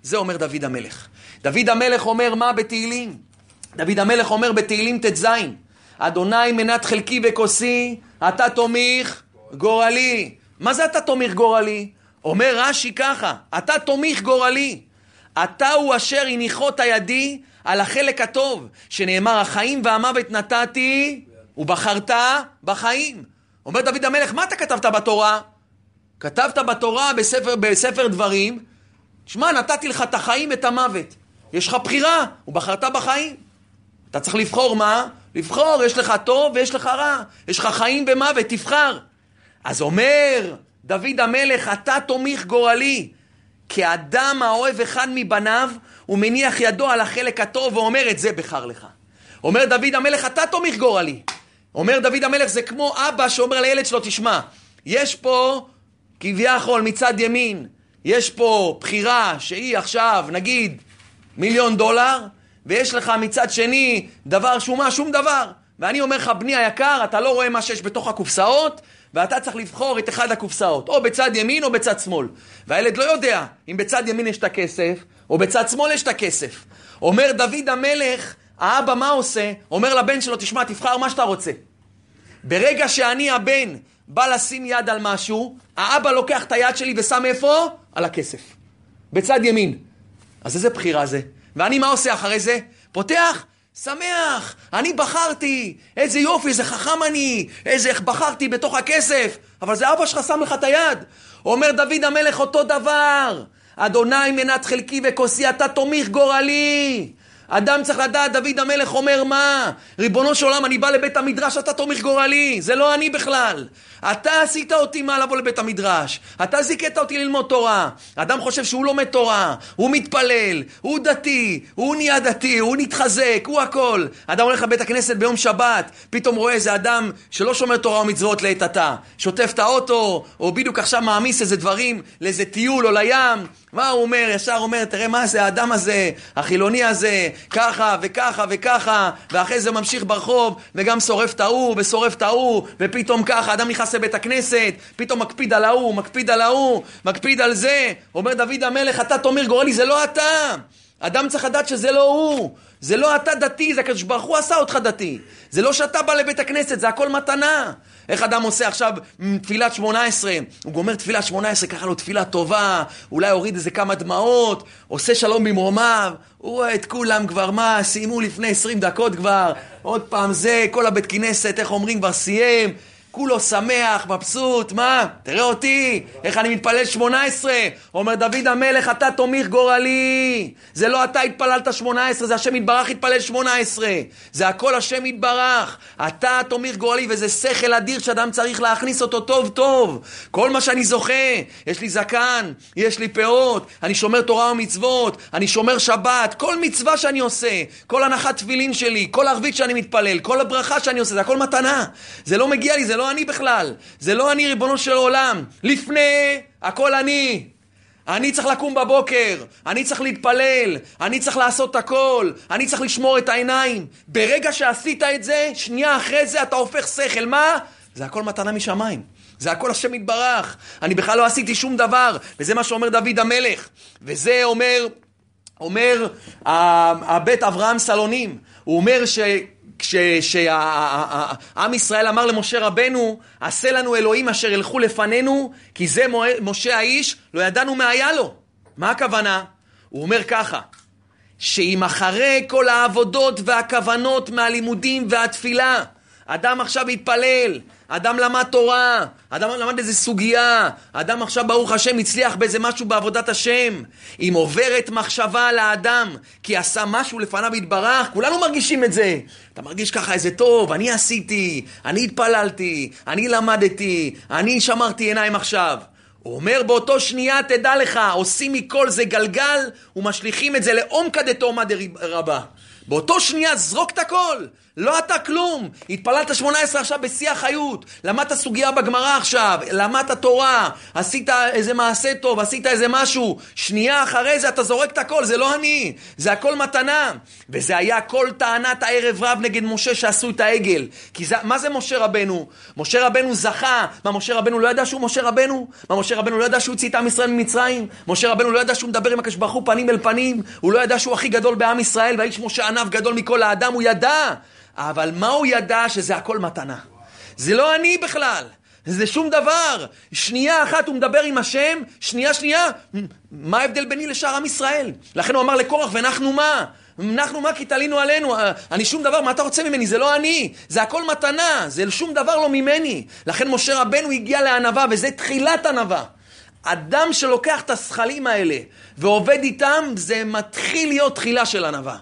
זה אומר דוד המלך. דוד המלך אומר מה בתהילים? דוד המלך אומר בתהילים ט"ז: אדוני מנת חלקי וכוסי, אתה תומיך גורלי. מה זה אתה תומך גורלי? אומר רש"י ככה, אתה תומך גורלי. אתה הוא אשר הניחות הידי על החלק הטוב, שנאמר החיים והמוות נתתי ובחרת בחיים. אומר דוד המלך, מה אתה כתבת בתורה? כתבת בתורה בספר, בספר דברים, שמע, נתתי לך את החיים ואת המוות. יש לך בחירה, ובחרת בחיים. אתה צריך לבחור מה? לבחור, יש לך טוב ויש לך רע. יש לך חיים ומוות, תבחר. אז אומר דוד המלך, אתה תומך גורלי. כאדם האוהב אחד מבניו, הוא מניח ידו על החלק הטוב ואומר, את זה בחר לך. אומר דוד המלך, אתה תומך גורלי. אומר דוד המלך, זה כמו אבא שאומר לילד שלו, תשמע, יש פה כביכול מצד ימין, יש פה בחירה שהיא עכשיו, נגיד, מיליון דולר, ויש לך מצד שני דבר שהוא מה? שום דבר. ואני אומר לך, בני היקר, אתה לא רואה מה שיש בתוך הקופסאות, ואתה צריך לבחור את אחד הקופסאות, או בצד ימין או בצד שמאל. והילד לא יודע אם בצד ימין יש את הכסף, או בצד שמאל יש את הכסף. אומר דוד המלך, האבא מה עושה? אומר לבן שלו, תשמע, תבחר מה שאתה רוצה. ברגע שאני הבן בא לשים יד על משהו, האבא לוקח את היד שלי ושם איפה? על הכסף. בצד ימין. אז איזה בחירה זה? ואני מה עושה אחרי זה? פותח, שמח, אני בחרתי, איזה יופי, איזה חכם אני, איזה איך בחרתי בתוך הכסף, אבל זה אבא שלך שם לך את היד. אומר דוד המלך אותו דבר, אדוני מנת חלקי וכוסי, אתה תומך גורלי. אדם צריך לדעת, דוד המלך אומר מה? ריבונו של עולם, אני בא לבית המדרש, אתה תומך גורלי. זה לא אני בכלל. אתה עשית אותי מה לבוא לבית המדרש. אתה זיכית אותי ללמוד תורה. אדם חושב שהוא לומד תורה, הוא מתפלל, הוא דתי, הוא נהיה דתי, הוא נתחזק, הוא הכל. אדם הולך לבית הכנסת ביום שבת, פתאום רואה איזה אדם שלא שומר תורה ומצוות לעת עתה. שוטף את האוטו, או בדיוק עכשיו מעמיס איזה דברים לאיזה טיול או לים. מה הוא אומר? ישר אומר, תראה מה זה האדם הזה, החילוני הזה, ככה וככה וככה, ואחרי זה ממשיך ברחוב, וגם שורף את ההוא, ושורף את ההוא, ופתאום ככה, אדם נכנס לבית הכנסת, פתאום מקפיד על ההוא, מקפיד על ההוא, מקפיד על זה. אומר דוד המלך, אתה תאמר גורלי, זה לא אתה. אדם צריך לדעת שזה לא הוא. זה לא אתה דתי, זה הקדוש ברוך הוא עשה אותך דתי. זה לא שאתה בא לבית הכנסת, זה הכל מתנה. איך אדם עושה עכשיו תפילת שמונה עשרה, הוא גומר תפילת שמונה עשרה, ככה לו תפילה טובה, אולי הוריד איזה כמה דמעות, עושה שלום במרומיו, הוא רואה את כולם כבר, מה, סיימו לפני עשרים דקות כבר, עוד פעם זה, כל הבית כנסת, איך אומרים, כבר סיים. כולו שמח, מבסוט, מה? תראה אותי, איך אני מתפלל שמונה עשרה. אומר דוד המלך, אתה תומך גורלי. זה לא אתה התפללת שמונה עשרה, זה השם יתברך התפלל שמונה עשרה. זה הכל השם יתברך. אתה תומך גורלי, וזה שכל אדיר שאדם צריך להכניס אותו טוב טוב. כל מה שאני זוכה, יש לי זקן, יש לי פאות, אני שומר תורה ומצוות, אני שומר שבת, כל מצווה שאני עושה, כל הנחת תפילין שלי, כל ערבית שאני מתפלל, כל הברכה שאני עושה, זה הכל מתנה. זה לא מגיע לי, זה לא לא אני בכלל. זה לא אני, ריבונו של עולם. לפני, הכל אני. אני צריך לקום בבוקר, אני צריך להתפלל, אני צריך לעשות הכל, אני צריך לשמור את העיניים. ברגע שעשית את זה, שנייה אחרי זה אתה הופך שכל. מה? זה הכל מתנה משמיים. זה הכל השם יתברך. אני בכלל לא עשיתי שום דבר, וזה מה שאומר דוד המלך. וזה אומר, אומר הבית אברהם סלונים. הוא אומר ש... כשעם ישראל אמר למשה רבנו, עשה לנו אלוהים אשר ילכו לפנינו, כי זה משה האיש, לא ידענו מה היה לו. מה הכוונה? הוא אומר ככה, שאם אחרי כל העבודות והכוונות מהלימודים והתפילה, אדם עכשיו יתפלל, אדם למד תורה, אדם למד איזה סוגיה, אדם עכשיו ברוך השם הצליח באיזה משהו בעבודת השם. אם עוברת מחשבה על האדם כי עשה משהו לפניו יתברך, כולנו מרגישים את זה. אתה מרגיש ככה איזה טוב, אני עשיתי, אני התפללתי, אני למדתי, אני שמרתי עיניים עכשיו. הוא אומר באותו שנייה תדע לך, עושים מכל זה גלגל ומשליכים את זה לעומקא דתאומא דרבה. באותו שנייה זרוק את הכל. לא אתה כלום. התפללת שמונה עשרה עכשיו בשיא החיות. למדת סוגיה בגמרא עכשיו. למדת תורה. עשית איזה מעשה טוב. עשית איזה משהו. שנייה אחרי זה אתה זורק את הכל. זה לא אני. זה הכל מתנה. וזה היה כל טענת הערב רב נגד משה שעשו את העגל. כי זה, מה זה משה רבנו? משה רבנו זכה. מה, משה רבנו לא ידע שהוא משה רבנו? מה, משה רבנו לא ידע שהוא הוציא את עם ישראל ממצרים? משה רבנו לא ידע שהוא מדבר עם הקדוש ברוך הוא פנים אל פנים? הוא לא ידע שהוא הכי גדול בעם ישראל והאיש משה ענב גדול מכל האדם? הוא ידע. אבל מה הוא ידע? שזה הכל מתנה. זה לא אני בכלל. זה שום דבר. שנייה אחת הוא מדבר עם השם, שנייה שנייה, מה ההבדל ביני לשאר עם ישראל? לכן הוא אמר לקורח, ואנחנו מה? אנחנו מה כי תלינו עלינו, אני שום דבר, מה אתה רוצה ממני? זה לא אני, זה הכל מתנה, זה שום דבר לא ממני. לכן משה רבנו הגיע לענווה, וזה תחילת ענווה. אדם שלוקח את השכלים האלה ועובד איתם, זה מתחיל להיות תחילה של ענווה.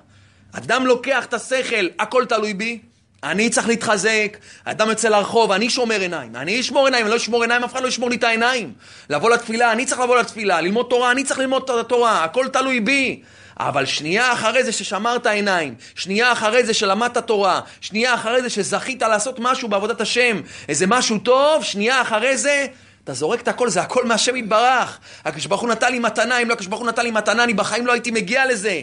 אדם לוקח את השכל, הכל תלוי בי, אני צריך להתחזק, אדם יוצא לרחוב, אני שומר עיניים. אני אשמור עיניים, אני לא אשמור עיניים, אף אחד לא ישמור לי את העיניים. לבוא לתפילה, אני צריך לבוא לתפילה, ללמוד תורה, אני צריך ללמוד את התורה, הכל תלוי בי. אבל שנייה אחרי זה ששמרת עיניים, שנייה אחרי זה שלמדת תורה, שנייה אחרי זה שזכית לעשות משהו בעבודת השם, איזה משהו טוב, שנייה אחרי זה, אתה זורק את הכל, זה הכל מהשם יתברך. הקדוש ברוך הוא נתן לי מתנה, אם לא הקדוש ברוך הוא נתן לי מתנה, אני בחיים לא הייתי מגיע לזה.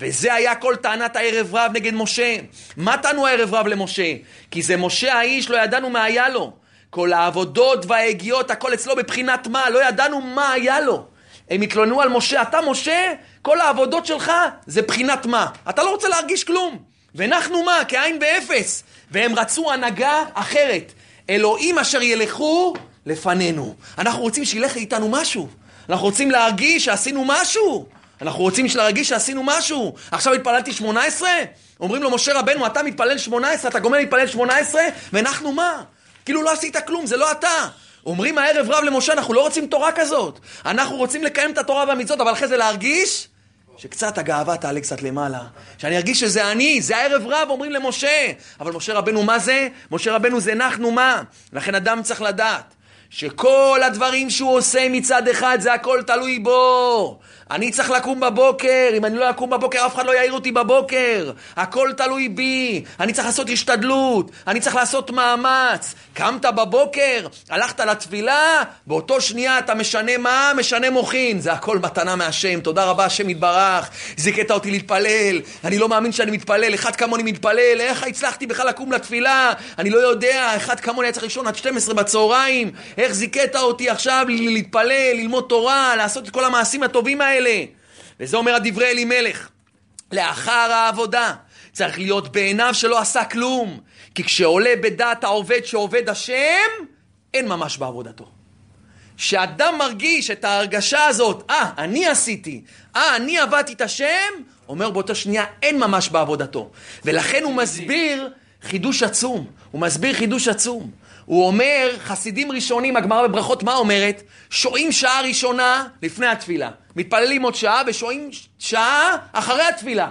וזה היה כל טענת הערב רב נגד משה. מה טענו הערב רב למשה? כי זה משה האיש, לא ידענו מה היה לו. כל העבודות וההגיעות, הכל אצלו בבחינת מה, לא ידענו מה היה לו. הם התלוננו על משה, אתה משה, כל העבודות שלך זה בחינת מה. אתה לא רוצה להרגיש כלום. ואנחנו מה? כעין באפס. והם רצו הנהגה אחרת. אלוהים אשר ילכו לפנינו. אנחנו רוצים שילך איתנו משהו. אנחנו רוצים להרגיש שעשינו משהו. אנחנו רוצים להרגיש שעשינו משהו. עכשיו התפללתי 18? אומרים לו, משה רבנו, אתה מתפלל 18, אתה גומר להתפלל 18, ואנחנו מה? כאילו לא עשית כלום, זה לא אתה. אומרים הערב רב למשה, אנחנו לא רוצים תורה כזאת. אנחנו רוצים לקיים את התורה והמצוות, אבל אחרי זה להרגיש שקצת הגאווה תעלה קצת למעלה. שאני ארגיש שזה אני, זה הערב רב, אומרים למשה. אבל משה רבנו, מה זה? משה רבנו זה אנחנו מה? לכן אדם צריך לדעת שכל הדברים שהוא עושה מצד אחד זה הכל תלוי בו. אני צריך לקום בבוקר, אם אני לא אקום בבוקר אף אחד לא יעיר אותי בבוקר. הכל תלוי בי, אני צריך לעשות השתדלות, אני צריך לעשות מאמץ. קמת בבוקר, הלכת לתפילה, באותו שנייה אתה משנה מה? משנה מוחין. זה הכל מתנה מהשם, תודה רבה השם יתברך. זיכית אותי להתפלל, אני לא מאמין שאני מתפלל, אחד כמוני מתפלל, איך הצלחתי בכלל לקום לתפילה? אני לא יודע, אחד כמוני היה צריך לישון עד 12 בצהריים, איך זיכית אותי עכשיו להתפלל, ללמוד תורה, לעשות את כל המעשים הטובים האלה. וזה אומר הדברי אלימלך. לאחר העבודה צריך להיות בעיניו שלא עשה כלום. כי כשעולה בדעת העובד שעובד השם, אין ממש בעבודתו. כשאדם מרגיש את ההרגשה הזאת, אה, ah, אני עשיתי, אה, ah, אני עבדתי את השם, אומר באותה שנייה, אין ממש בעבודתו. ולכן הוא מסביר חידוש עצום. הוא מסביר חידוש עצום. הוא אומר, חסידים ראשונים, הגמרא בברכות, מה אומרת? שועים שעה ראשונה לפני התפילה. מתפללים עוד שעה ושועים שעה אחרי התפילה.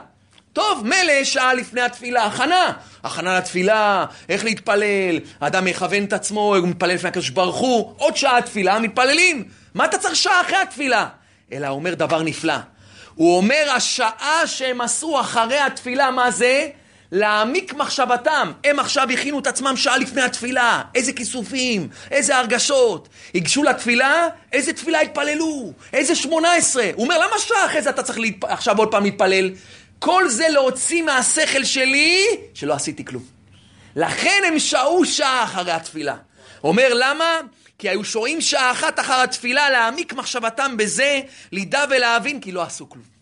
טוב, מילא שעה לפני התפילה, הכנה. הכנה לתפילה, איך להתפלל, האדם יכוון את עצמו, הוא מתפלל לפני הקדוש ברוך הוא, עוד שעה תפילה, מתפללים. מה אתה צריך שעה אחרי התפילה? אלא אומר דבר נפלא. הוא אומר, השעה שהם עשו אחרי התפילה, מה זה? להעמיק מחשבתם. הם עכשיו הכינו את עצמם שעה לפני התפילה. איזה כיסופים, איזה הרגשות. ייגשו לתפילה, איזה תפילה התפללו, איזה שמונה עשרה. הוא אומר, למה שעה אחרי זה אתה צריך להתפ... עכשיו עוד פעם להתפלל? כל זה להוציא מהשכל שלי שלא עשיתי כלום. לכן הם שהו שעה אחרי התפילה. אומר למה? כי היו שוהים שעה אחת אחר התפילה להעמיק מחשבתם בזה, לידע ולהבין כי לא עשו כלום.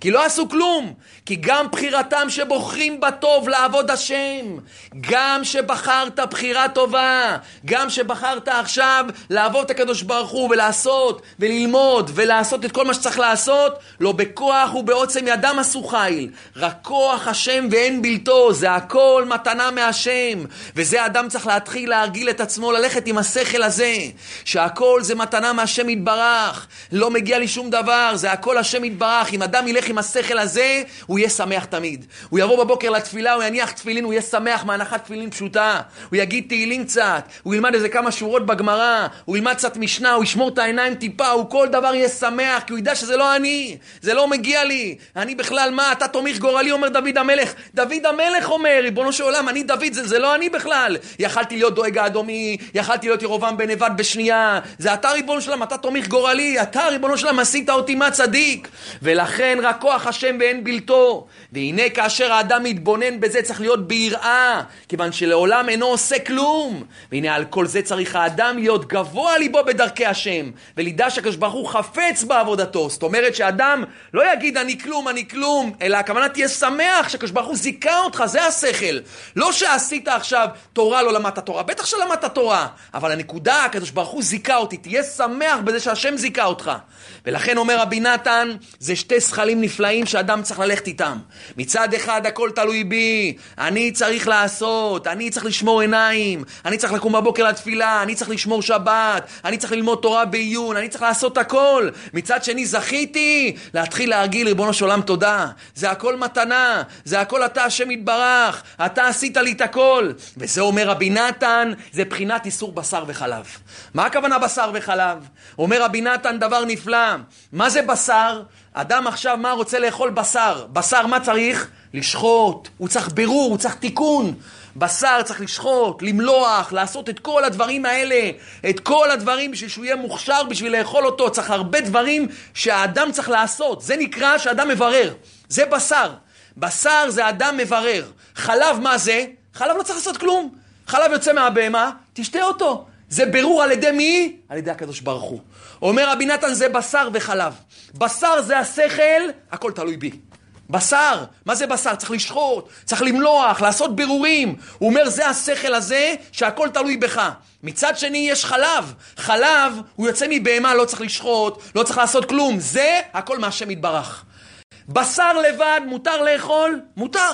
כי לא עשו כלום. כי גם בחירתם שבוחרים בטוב לעבוד השם, גם שבחרת בחירה טובה, גם שבחרת עכשיו לעבוד את הקדוש ברוך הוא ולעשות וללמוד ולעשות את כל מה שצריך לעשות, לא בכוח ובעוצם ידם עשו חיל, רק כוח השם ואין בלתו, זה הכל מתנה מהשם. וזה אדם צריך להתחיל להרגיל את עצמו, ללכת עם השכל הזה, שהכל זה מתנה מהשם יתברך, לא מגיע לי שום דבר, זה הכל השם יתברך. אם אדם ילך עם השכל הזה, הוא יהיה שמח תמיד. הוא יבוא בבוקר לתפילה, הוא יניח תפילין, הוא יהיה שמח מהנחת תפילין פשוטה. הוא יגיד תהילים קצת, הוא ילמד איזה כמה שורות בגמרא, הוא ילמד קצת משנה, הוא ישמור את העיניים טיפה, הוא כל דבר יהיה שמח, כי הוא ידע שזה לא אני, זה לא מגיע לי. אני בכלל, מה, אתה תומך גורלי, אומר דוד המלך. דוד המלך אומר, ריבונו של עולם, אני דוד, זה, זה לא אני בכלל. יכלתי להיות דואג האדומי, יכלתי להיות ירובעם בן נבד בשנייה. זה אתה ריבונו של עולם, אתה תומך גורלי, אתה ריבונו של עולם עשית אותי מה צדיק. ולכן רק כוח השם ואין בלתו. והנה כאשר האדם מתבונן בזה צריך להיות ביראה, כיוון שלעולם אינו עושה כלום. והנה על כל זה צריך האדם להיות גבוה ליבו בדרכי השם, ולידע שהקדוש ברוך הוא חפץ בעבודתו. זאת אומרת שאדם לא יגיד אני כלום, אני כלום, אלא הכוונה תהיה שמח שהקדוש ברוך הוא זיכה אותך, זה השכל. לא שעשית עכשיו תורה, לא למדת תורה, בטח שלמדת תורה, אבל הנקודה, הקדוש ברוך הוא זיכה אותי, תהיה שמח בזה שהשם זיכה אותך. ולכן אומר רבי נתן, זה שתי זכלים נפלאים שאדם צריך ללכת איתם. מצד אחד הכל תלוי בי, אני צריך לעשות, אני צריך לשמור עיניים, אני צריך לקום בבוקר לתפילה, אני צריך לשמור שבת, אני צריך ללמוד תורה בעיון, אני צריך לעשות הכל. מצד שני זכיתי להתחיל להרגיל ריבונו של עולם תודה. זה הכל מתנה, זה הכל אתה השם יתברך, אתה עשית לי את הכל. וזה אומר רבי נתן, זה בחינת איסור בשר וחלב. מה הכוונה בשר וחלב? אומר רבי נתן דבר נפלא. מה זה בשר? אדם עכשיו, מה רוצה לאכול בשר? בשר, מה צריך? לשחוט. הוא צריך בירור, הוא צריך תיקון. בשר צריך לשחוט, למלוח, לעשות את כל הדברים האלה, את כל הדברים בשביל שהוא יהיה מוכשר בשביל לאכול אותו. צריך הרבה דברים שהאדם צריך לעשות. זה נקרא שאדם מברר. זה בשר. בשר זה אדם מברר. חלב מה זה? חלב לא צריך לעשות כלום. חלב יוצא מהבהמה, תשתה אותו. זה ברור על ידי מי? על ידי הקדוש ברוך הוא. אומר רבי נתן זה בשר וחלב. בשר זה השכל, הכל תלוי בי. בשר, מה זה בשר? צריך לשחוט, צריך למלוח, לעשות בירורים. הוא אומר זה השכל הזה שהכל תלוי בך. מצד שני יש חלב. חלב הוא יוצא מבהמה, לא צריך לשחוט, לא צריך לעשות כלום. זה הכל מהשם יתברך. בשר לבד מותר לאכול? מותר.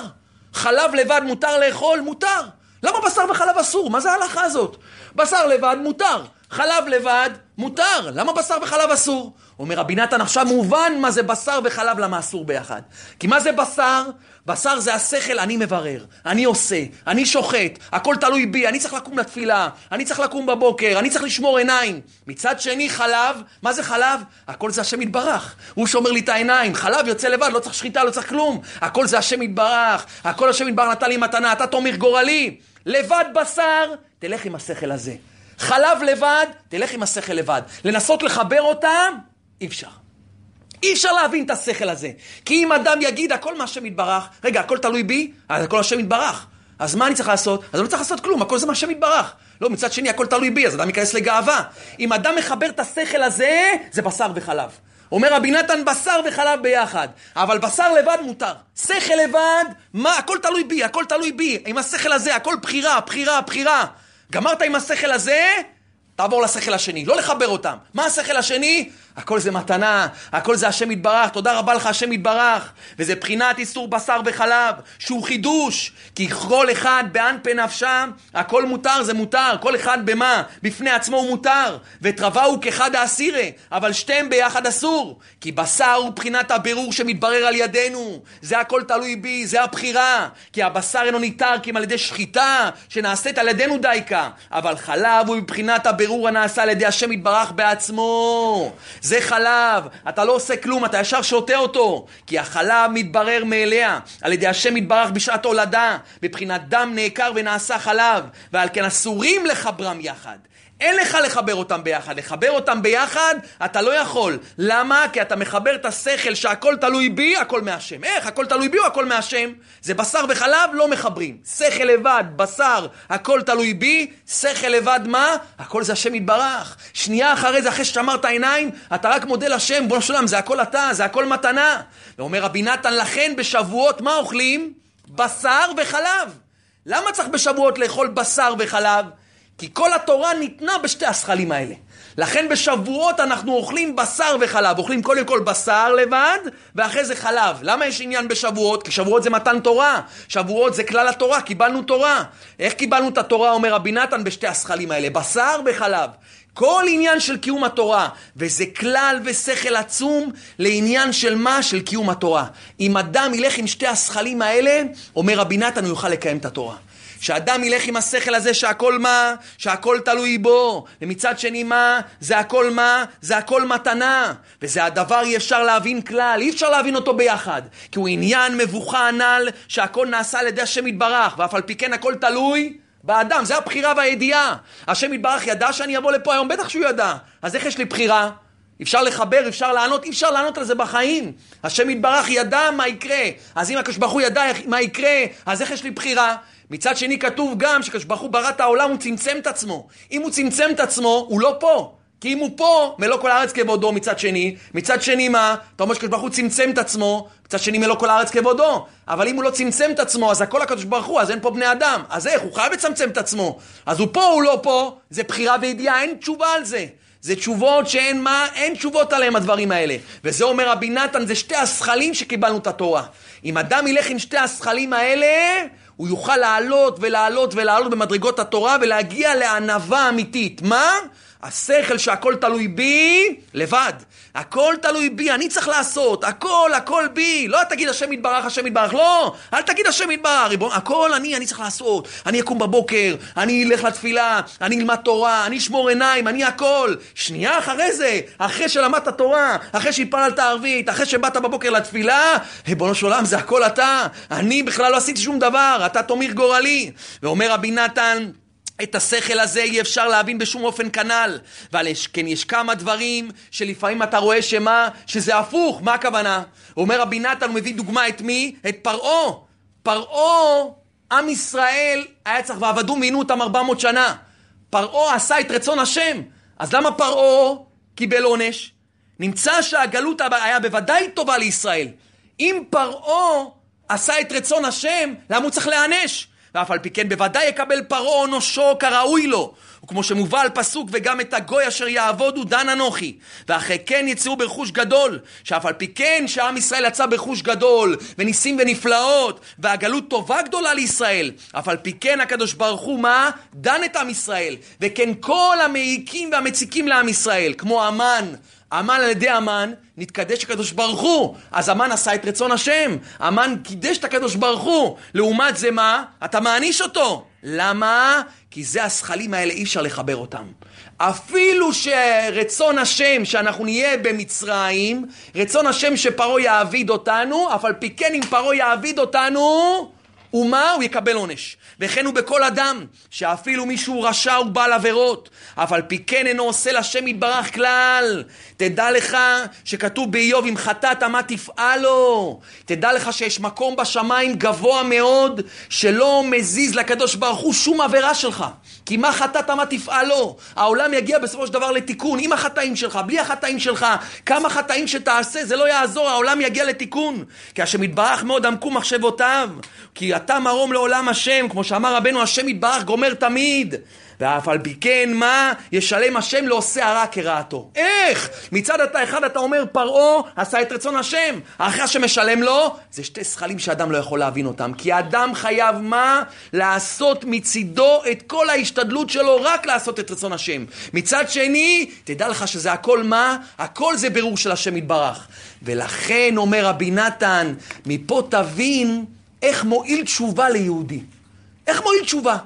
חלב לבד מותר לאכול? מותר. למה בשר וחלב אסור? מה זה ההלכה הזאת? בשר לבד מותר, חלב לבד מותר. למה בשר וחלב אסור? אומר רבי נתן, עכשיו מובן מה זה בשר וחלב, למה אסור ביחד. כי מה זה בשר? בשר זה השכל, אני מברר, אני עושה, אני שוחט, הכל תלוי בי, אני צריך לקום לתפילה, אני צריך לקום בבוקר, אני צריך לשמור עיניים. מצד שני, חלב, מה זה חלב? הכל זה השם יתברך. הוא שומר לי את העיניים, חלב יוצא לבד, לא צריך שחיטה, לא צריך כלום. הכל זה השם יתברך, הכל השם יתברך נתן לי מתנה, אתה תומך גורלי. לבד בשר, תלך עם השכל הזה. חלב לבד, תלך עם השכל לבד. לנסות לחבר אותם, אי אפשר. אי אפשר להבין את השכל הזה. כי אם אדם יגיד הכל מהשם יתברך, רגע, הכל תלוי בי, אז הכל השם יתברך. אז מה אני צריך לעשות? אז אני לא צריך לעשות כלום, הכל זה מהשם יתברך. לא, מצד שני, הכל תלוי בי, אז אדם ייכנס לגאווה. אם אדם מחבר את השכל הזה, זה בשר וחלב. אומר רבי נתן, בשר וחלב ביחד. אבל בשר לבד מותר. שכל לבד, מה? הכל תלוי בי, הכל תלוי בי. עם השכל הזה, הכל בחירה, בחירה, בחירה. גמרת עם השכל הזה, תעבור לשכל השני, לא לחבר אותם. מה השכל השני? הכל זה מתנה, הכל זה השם יתברך, תודה רבה לך השם יתברך. וזה בחינת איסור בשר וחלב, שהוא חידוש. כי כל אחד באנפי נפשם, הכל מותר זה מותר. כל אחד במה? בפני עצמו הוא מותר. ותרווה הוא כחד האסירה, אבל שתיהם ביחד אסור. כי בשר הוא בחינת הבירור שמתברר על ידינו. זה הכל תלוי בי, זה הבחירה. כי הבשר אינו ניתר כי אם על ידי שחיטה שנעשית על ידינו דייקה. אבל חלב הוא מבחינת הבירור הנעשה על ידי השם יתברך בעצמו. זה חלב, אתה לא עושה כלום, אתה ישר שותה אותו. כי החלב מתברר מאליה, על ידי השם יתברך בשעת הולדה, מבחינת דם נעקר ונעשה חלב, ועל כן אסורים לחברם יחד. אין לך לחבר אותם ביחד. לחבר אותם ביחד, אתה לא יכול. למה? כי אתה מחבר את השכל שהכל תלוי בי, הכל מהשם. איך? הכל תלוי בי או הכל מהשם? זה בשר וחלב, לא מחברים. שכל לבד, בשר, הכל תלוי בי, שכל לבד מה? הכל זה השם יתברך. שנייה אחרי זה, אחרי ששמרת עיניים, אתה רק מודה לשם, בוא נשלם, זה הכל אתה, זה הכל מתנה. ואומר רבי נתן, לכן בשבועות מה אוכלים? בשר וחלב. למה צריך בשבועות לאכול בשר וחלב? כי כל התורה ניתנה בשתי השכלים האלה. לכן בשבועות אנחנו אוכלים בשר וחלב. אוכלים קודם כל בשר לבד, ואחרי זה חלב. למה יש עניין בשבועות? כי שבועות זה מתן תורה. שבועות זה כלל התורה, קיבלנו תורה. איך קיבלנו את התורה, אומר רבי נתן, בשתי השכלים האלה? בשר וחלב. כל עניין של קיום התורה, וזה כלל ושכל עצום לעניין של מה? של קיום התורה. אם אדם ילך עם שתי השכלים האלה, אומר רבי נתן, הוא יוכל לקיים את התורה. שאדם ילך עם השכל הזה שהכל מה? שהכל תלוי בו. ומצד שני מה? זה הכל מה? זה הכל מתנה. וזה הדבר אי אפשר להבין כלל, אי אפשר להבין אותו ביחד. כי הוא עניין מבוכה הנ"ל שהכל נעשה על ידי השם יתברך, ואף על פי כן הכל תלוי באדם, זה הבחירה והידיעה. השם יתברך ידע שאני אבוא לפה היום, בטח שהוא ידע. אז איך יש לי בחירה? אפשר לחבר, אפשר לענות, אי אפשר לענות על זה בחיים. השם יתברך ידע מה יקרה. אז אם הקדוש ברוך הוא ידע מה יקרה, אז איך יש לי בחירה? מצד שני כתוב גם שקדוש ברוך הוא ברא את העולם, הוא צמצם את עצמו. אם הוא צמצם את עצמו, הוא לא פה. כי אם הוא פה, מלוא כל הארץ כבודו מצד שני. מצד שני מה? אתה אומר שקדוש ברוך הוא צמצם את עצמו, מצד שני מלוא כל הארץ כבודו. אבל אם הוא לא צמצם את עצמו, אז הכל הקדוש ברוך הוא, אז אין פה בני אדם. אז איך? הוא חייב לצמצם את עצמו. אז הוא פה, הוא לא פה, זה בחירה וידיעה, אין תשובה על זה. זה תשובות שאין מה, אין תשובות עליהם הדברים האלה. וזה אומר רבי נתן, זה שתי השכלים שקיבלנו את התורה. אם אדם ילך עם שתי השכלים האלה, הוא יוכל לעלות ולעלות ולעלות במדרגות התורה ולהגיע לענווה אמיתית. מה? השכל שהכל תלוי בי, לבד. הכל תלוי בי, אני צריך לעשות, הכל, הכל בי. לא תגיד השם יתברך, השם יתברך, לא, אל תגיד השם יתברך, ריבון, הכל אני, אני צריך לעשות. אני אקום בבוקר, אני אלך לתפילה, אני אלמד תורה, אני אשמור עיניים, אני הכל. שנייה אחרי זה, אחרי שלמדת תורה, אחרי שהתפללת ערבית, אחרי שבאת בבוקר לתפילה, ריבונו של עולם, זה הכל אתה. אני בכלל לא עשיתי שום דבר, אתה תומיר גורלי. ואומר רבי נתן, את השכל הזה אי אפשר להבין בשום אופן כנ"ל. אבל יש, כן, יש כמה דברים שלפעמים אתה רואה שמה, שזה הפוך. מה הכוונה? אומר רבי נתן, הוא מביא דוגמה את מי? את פרעה. פרעה, עם ישראל, היה צריך, ועבדו מינו אותם 400 שנה. פרעה עשה את רצון השם. אז למה פרעה קיבל עונש? נמצא שהגלות היה בוודאי טובה לישראל. אם פרעה עשה את רצון השם, למה הוא צריך להיענש? ואף על פי כן בוודאי יקבל פרעה עונשו כראוי לו. וכמו שמובא על פסוק, וגם את הגוי אשר יעבודו דן אנוכי. ואחרי כן יצאו ברכוש גדול, שאף על פי כן שעם ישראל יצא ברכוש גדול, וניסים ונפלאות, והגלות טובה גדולה לישראל. אף על פי כן הקדוש ברוך הוא מה? דן את עם ישראל. וכן כל המעיקים והמציקים לעם ישראל, כמו המן, המן על ידי המן, נתקדש הקדוש ברוך הוא. אז המן עשה את רצון השם. המן קידש את הקדוש ברוך הוא. לעומת זה מה? אתה מעניש אותו. למה? כי זה השכלים האלה, אי אפשר לחבר אותם. אפילו שרצון השם שאנחנו נהיה במצרים, רצון השם שפרעה יעביד אותנו, אף על פי כן אם פרעה יעביד אותנו, ומה? הוא יקבל עונש. וכן הוא בכל אדם, שאפילו מישהו רשע ובעל עבירות, אף על פי כן אינו עושה לשם יתברך כלל. תדע לך שכתוב באיוב, אם חטאת מה תפעל לו? תדע לך שיש מקום בשמיים גבוה מאוד, שלא מזיז לקדוש ברוך הוא שום עבירה שלך. כי מה חטאת מה תפעל לו? העולם יגיע בסופו של דבר לתיקון, עם החטאים שלך, בלי החטאים שלך, כמה חטאים שתעשה, זה לא יעזור, העולם יגיע לתיקון. כי השם יתברך מאוד עמקו מחשבותיו. כי אתה מרום לעולם השם, כמו שאמר רבנו, השם יתברך גומר תמיד. ואף על פי כן, מה? ישלם השם לעושה הרע כרעתו. איך? מצד אתה אחד אתה אומר, פרעה עשה את רצון השם. אחרי שמשלם לו, זה שתי שכלים שאדם לא יכול להבין אותם. כי אדם חייב מה? לעשות מצידו את כל ההשתדלות שלו, רק לעשות את רצון השם. מצד שני, תדע לך שזה הכל מה? הכל זה ברור של השם יתברך. ולכן אומר רבי נתן, מפה תבין איך מועיל תשובה ליהודי. איך מועיל תשובה?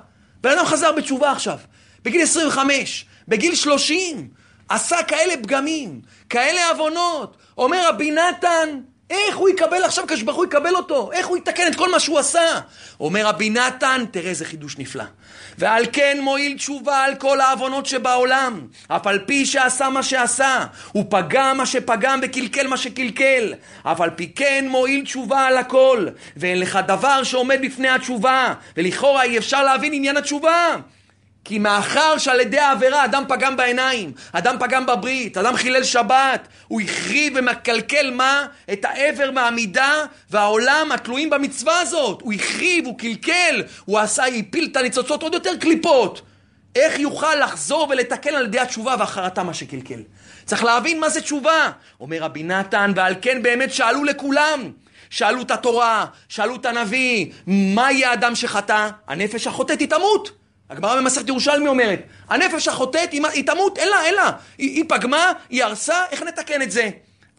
בן אדם חזר בתשובה עכשיו, בגיל 25, בגיל 30, עשה כאלה פגמים, כאלה עוונות. אומר רבי נתן, איך הוא יקבל עכשיו, הקדוש ברוך הוא יקבל אותו? איך הוא יתקן את כל מה שהוא עשה? אומר רבי נתן, תראה איזה חידוש נפלא. ועל כן מועיל תשובה על כל העוונות שבעולם, אף על פי שעשה מה שעשה, הוא פגם מה שפגם וקלקל מה שקלקל, אף על פי כן מועיל תשובה על הכל, ואין לך דבר שעומד בפני התשובה, ולכאורה אי אפשר להבין עניין התשובה. כי מאחר שעל ידי העבירה אדם פגם בעיניים, אדם פגם בברית, אדם חילל שבת, הוא החריב ומקלקל מה? את העבר מהמידה והעולם התלויים במצווה הזאת. הוא החריב, הוא קלקל, הוא עשה, הפיל את הניצוצות עוד יותר קליפות. איך יוכל לחזור ולתקן על ידי התשובה והחרטה מה שקלקל? צריך להבין מה זה תשובה. אומר רבי נתן, ועל כן באמת שאלו לכולם. שאלו את התורה, שאלו את הנביא, מה יהיה אדם שחטא? הנפש החוטאת היא תמות. הגמרא במסכת ירושלמי אומרת, הנפש החוטאת היא, תמות, אין לה, אין לה. היא, היא פגמה, היא הרסה, איך נתקן את זה?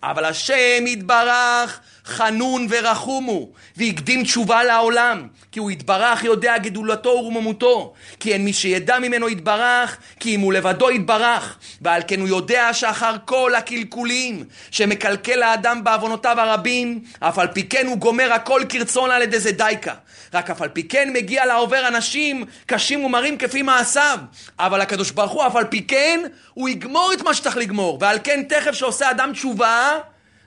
אבל השם יתברך חנון ורחום הוא, והקדים תשובה לעולם, כי הוא יתברך יודע גדולתו ורוממותו, כי אין מי שידע ממנו יתברך, כי אם הוא לבדו יתברך, ועל כן הוא יודע שאחר כל הקלקולים שמקלקל האדם בעוונותיו הרבים, אף על פי כן הוא גומר הכל כרצון על ידי זה דייקה. רק אף על פי כן מגיע לעובר אנשים קשים ומרים כפי מעשיו. אבל הקדוש ברוך הוא אף על פי כן, הוא יגמור את מה שצריך לגמור. ועל כן תכף שעושה אדם תשובה,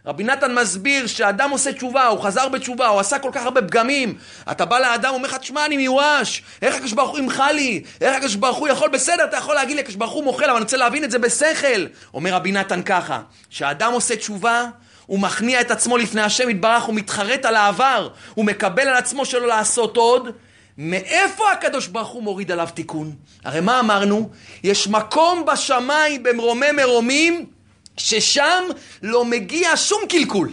רבי נתן מסביר שאדם עושה תשובה, הוא חזר בתשובה, הוא עשה כל כך הרבה פגמים. אתה בא לאדם, אומר לך, תשמע, אני מיואש, איך הקדוש ברוך הוא ימחה לי? איך הקדוש ברוך הוא יכול, בסדר, אתה יכול להגיד לי, הקדוש ברוך הוא מוחל, אבל אני רוצה להבין את זה בשכל. אומר רבי נתן ככה, כשאדם עושה תשובה, הוא מכניע את עצמו לפני השם יתברך, הוא מתחרט על העבר, הוא מקבל על עצמו שלא לעשות עוד. מאיפה הקדוש ברוך הוא מוריד עליו תיקון? הרי מה אמרנו? יש מקום בשמיים במרומי מרומים ששם לא מגיע שום קלקול.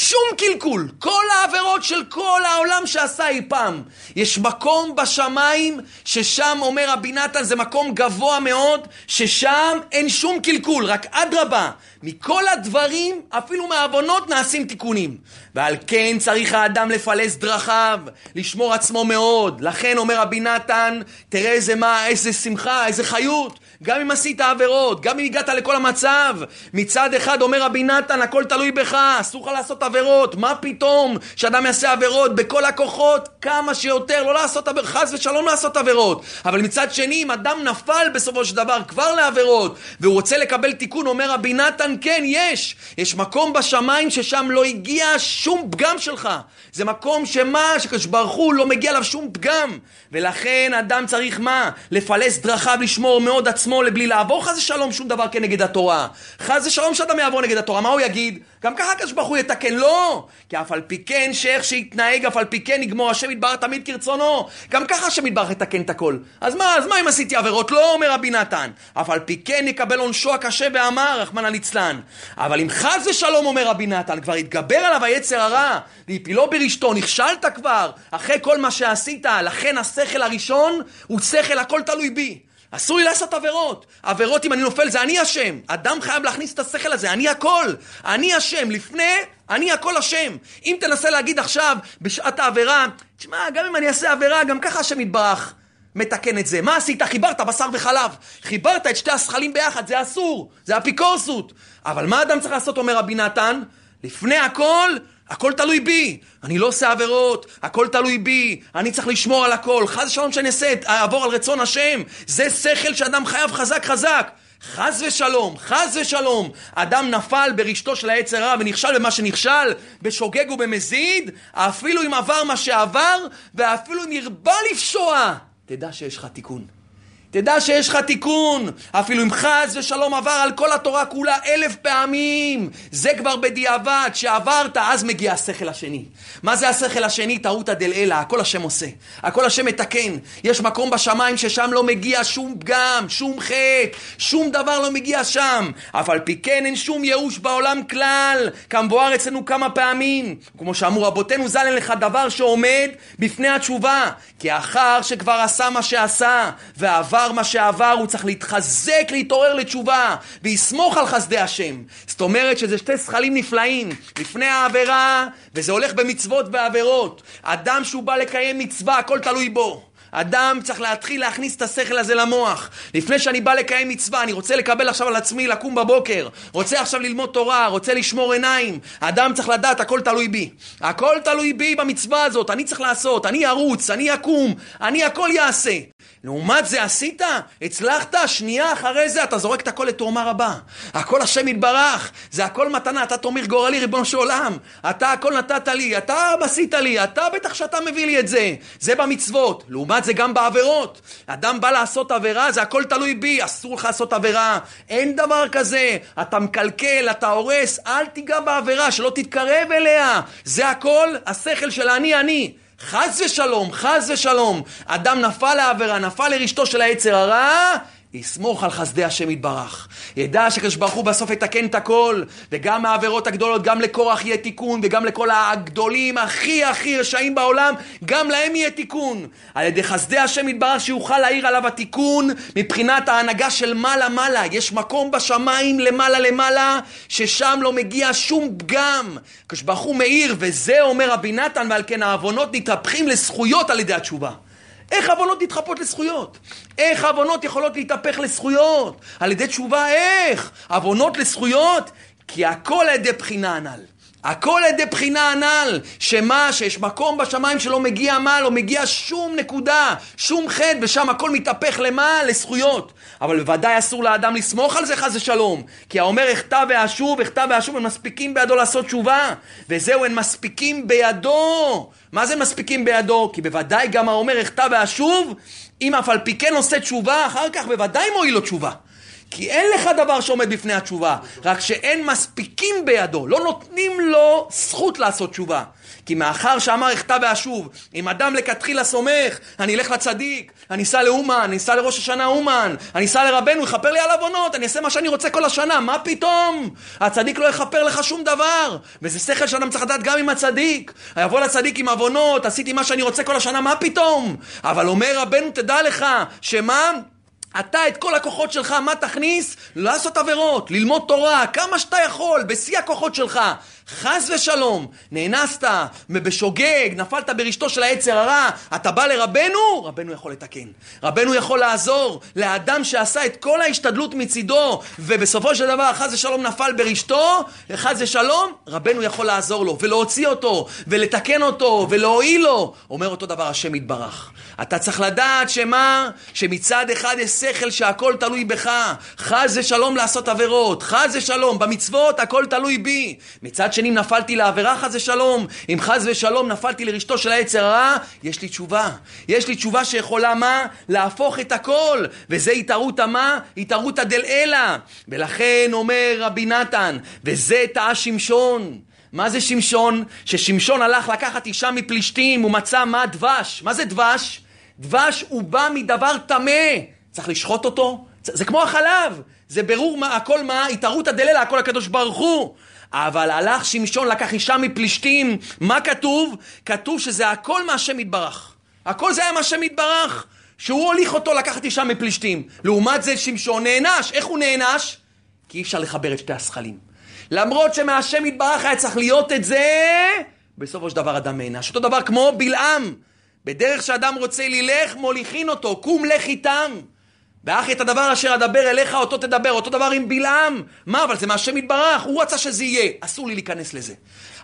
שום קלקול. כל העבירות של כל העולם שעשה אי פעם. יש מקום בשמיים ששם, אומר רבי נתן, זה מקום גבוה מאוד, ששם אין שום קלקול, רק אדרבה, מכל הדברים, אפילו מהעוונות, נעשים תיקונים. ועל כן צריך האדם לפלס דרכיו, לשמור עצמו מאוד. לכן אומר רבי נתן, תראה איזה מה, איזה שמחה, איזה חיות. גם אם עשית עבירות, גם אם הגעת לכל המצב. מצד אחד אומר רבי נתן, הכל תלוי בך, אסור לך לעשות עבירות. מה פתאום שאדם יעשה עבירות בכל הכוחות, כמה שיותר, לא לעשות עבירות, חס ושלום לעשות עבירות. אבל מצד שני, אם אדם נפל בסופו של דבר כבר לעבירות, והוא רוצה לקבל תיקון, אומר רבי נתן, כן, יש. יש מקום בשמיים ששם לא הגיע שום פגם שלך. זה מקום שמה, שקדוש ברוך הוא לא מגיע אליו שום פגם. ולכן אדם צריך מה? לפלס דרכיו, לשמור מאוד עצמו, לבלי לעבור חס ושלום שום דבר כנגד התורה. חס ושלום שאדם יעבור נגד התורה, מה הוא יגיד? גם ככה הקדוש ברוך הוא יתקן, לא! כי אף על פי כן שאיך שיתנהג, אף על פי כן יגמור השם יתברך תמיד כרצונו. גם ככה השם יתברך יתקן את הכל. אז מה, אז מה אם עשיתי עבירות? לא, אומר רבי נתן. אף על פי כן יקבל עונשו הקשה ואמר, רחמנא ליצלן. אבל אם חס ושלום, אומר רבי נתן, כבר יתגבר עליו היצר הרע, והפילו ברשתו, נכשלת כבר, אחרי כל מה שעשית, לכן השכל הראשון הוא שכל הכל תלוי בי. אסור לי לעשות עבירות. עבירות אם אני נופל זה אני אשם. אדם חייב להכניס את השכל הזה, אני הכל. אני אשם. לפני, אני הכל אשם. אם תנסה להגיד עכשיו, בשעת העבירה, תשמע, גם אם אני אעשה עבירה, גם ככה השם יתברך. מתקן את זה. מה עשית? חיברת בשר וחלב. חיברת את שתי השכלים ביחד, זה אסור. זה אפיקורסות. אבל מה אדם צריך לעשות, אומר רבי נתן? לפני הכל, הכל תלוי בי. אני לא עושה עבירות, הכל תלוי בי. אני צריך לשמור על הכל. חס ושלום שאני אעשה, אעבור על רצון השם. זה שכל שאדם חייב חזק חזק. חס ושלום, חס ושלום, אדם נפל ברשתו של היצר רע ונכשל במה שנכשל, בשוגג ובמזיד, אפילו אם עבר מה שעבר, ואפילו אם ירבה לפשוע, תדע שיש לך תיקון. תדע שיש לך תיקון, אפילו אם חס ושלום עבר על כל התורה כולה אלף פעמים, זה כבר בדיעבד, שעברת, אז מגיע השכל השני. מה זה השכל השני? טעותא דלעילא, הכל השם עושה, הכל השם מתקן. יש מקום בשמיים ששם לא מגיע שום פגם, שום חטא, שום דבר לא מגיע שם. אף על פי כן אין שום ייאוש בעולם כלל, כמבואר אצלנו כמה פעמים. כמו שאמרו רבותינו ז"ל, אין לך דבר שעומד בפני התשובה, כי אחר שכבר עשה מה שעשה, ועבר עבר מה שעבר, הוא צריך להתחזק, להתעורר לתשובה, ויסמוך על חסדי השם. זאת אומרת שזה שתי שכלים נפלאים, לפני העבירה, וזה הולך במצוות ועבירות. אדם שהוא בא לקיים מצווה, הכל תלוי בו. אדם צריך להתחיל להכניס את השכל הזה למוח. לפני שאני בא לקיים מצווה, אני רוצה לקבל עכשיו על עצמי לקום בבוקר, רוצה עכשיו ללמוד תורה, רוצה לשמור עיניים. אדם צריך לדעת, הכל תלוי בי. הכל תלוי בי במצווה הזאת, אני צריך לעשות, אני ארוץ, אני אקום, אני הכל יעשה. לעומת זה עשית, הצלחת, שנייה אחרי זה אתה זורק את הכל לתרומה רבה. הכל השם יתברך, זה הכל מתנה, אתה תומר גורלי ריבונו של עולם. אתה הכל נתת לי, אתה עשית לי, אתה בטח שאתה מביא לי את זה. זה במצוות. לעומת זה גם בעבירות. אדם בא לעשות עבירה, זה הכל תלוי בי, אסור לך לעשות עבירה. אין דבר כזה. אתה מקלקל, אתה הורס, אל תיגע בעבירה, שלא תתקרב אליה. זה הכל השכל של אני אני. חס ושלום, חס ושלום, אדם נפל לעבירה, נפל לרשתו של היצר הרע, יסמוך על חסדי השם יתברך. ידע שקדוש ברוך הוא בסוף יתקן את הכל, וגם העבירות הגדולות, גם לקורח יהיה תיקון, וגם לכל הגדולים הכי הכי רשעים בעולם, גם להם יהיה תיקון. על ידי חסדי השם יתברך שיוכל להעיר עליו התיקון, מבחינת ההנהגה של מעלה מעלה. יש מקום בשמיים למעלה למעלה, ששם לא מגיע שום פגם. קדוש ברוך הוא מאיר, וזה אומר רבי נתן, ועל כן העוונות מתהפכים לזכויות על ידי התשובה. איך עוונות נתחפות לזכויות? איך עוונות יכולות להתהפך לזכויות? על ידי תשובה איך? עוונות לזכויות? כי הכל על ידי בחינה הנ"ל. הכל על ידי בחינה הנ"ל, שמה, שיש מקום בשמיים שלא מגיע מה, לא מגיע שום נקודה, שום חטא, ושם הכל מתהפך למה? לזכויות. אבל בוודאי אסור לאדם לסמוך על זה חס ושלום, כי האומר אחטא ואשוב, אחטא ואשוב, הם מספיקים בידו לעשות תשובה, וזהו, הם מספיקים בידו. מה זה מספיקים בידו? כי בוודאי גם האומר אחטא ואשוב, אם אף על פי כן עושה תשובה, אחר כך בוודאי מועיל לו תשובה. כי אין לך דבר שעומד בפני התשובה, רק שאין מספיקים בידו, לא נותנים לו זכות לעשות תשובה. כי מאחר שאמר אחטא ואשוב, אם אדם לכתחילה סומך, אני אלך לצדיק, אני אסע לאומן, אני אסע לראש השנה אומן, אני אסע לרבנו, יכפר לי על עוונות, אני אעשה מה שאני רוצה כל השנה, מה פתאום? הצדיק לא יכפר לך שום דבר, וזה שכל שאדם צריך לדעת גם עם הצדיק. יבוא לצדיק עם עוונות, עשיתי מה שאני רוצה כל השנה, מה פתאום? אבל אומר רבנו, תדע לך, שמה? אתה את כל הכוחות שלך, מה תכניס? לעשות עבירות, ללמוד תורה, כמה שאתה יכול, בשיא הכוחות שלך. חס ושלום, נאנסת בשוגג, נפלת ברשתו של היצר הרע, אתה בא לרבנו, רבנו יכול לתקן. רבנו יכול לעזור לאדם שעשה את כל ההשתדלות מצידו, ובסופו של דבר חס ושלום נפל ברשתו, חס ושלום, רבנו יכול לעזור לו, ולהוציא אותו, ולתקן אותו, ולהועיל לו. אומר אותו דבר השם יתברך. אתה צריך לדעת שמה? שמצד אחד יש שכל שהכל תלוי בך. חס ושלום לעשות עבירות, חס ושלום, במצוות הכל תלוי בי. מצד שני, אם נפלתי לעבירה חס ושלום, אם חס ושלום נפלתי לרשתו של היצר הרע, יש לי תשובה. יש לי תשובה שיכולה מה? להפוך את הכל. וזה התערותא מה? התערותא דלעילא. ולכן אומר רבי נתן, וזה טעה שמשון. מה זה שמשון? ששמשון הלך לקחת אישה מפלישתים, הוא מצא מה דבש. מה זה דבש? דבש הוא בא מדבר טמא. צריך לשחוט אותו? זה כמו החלב. זה ברור מה, הכל מה? התערותא דלעילא, הכל הקדוש ברוך הוא. אבל הלך שמשון, לקח אישה מפלישתים, מה כתוב? כתוב שזה הכל מהשם יתברך. הכל זה היה מהשם יתברך. שהוא הוליך אותו לקחת אישה מפלישתים. לעומת זה שמשון נענש. איך הוא נענש? כי אי אפשר לחבר את שתי השכלים. למרות שמהשם יתברך היה צריך להיות את זה, בסופו של דבר אדם נענש. אותו דבר כמו בלעם. בדרך שאדם רוצה ללך, מוליכין אותו, קום לך איתם. ואחי את הדבר אשר אדבר אליך אותו תדבר, אותו דבר עם בלעם. מה, אבל זה מהשם יתברך, הוא רצה שזה יהיה. אסור לי להיכנס לזה.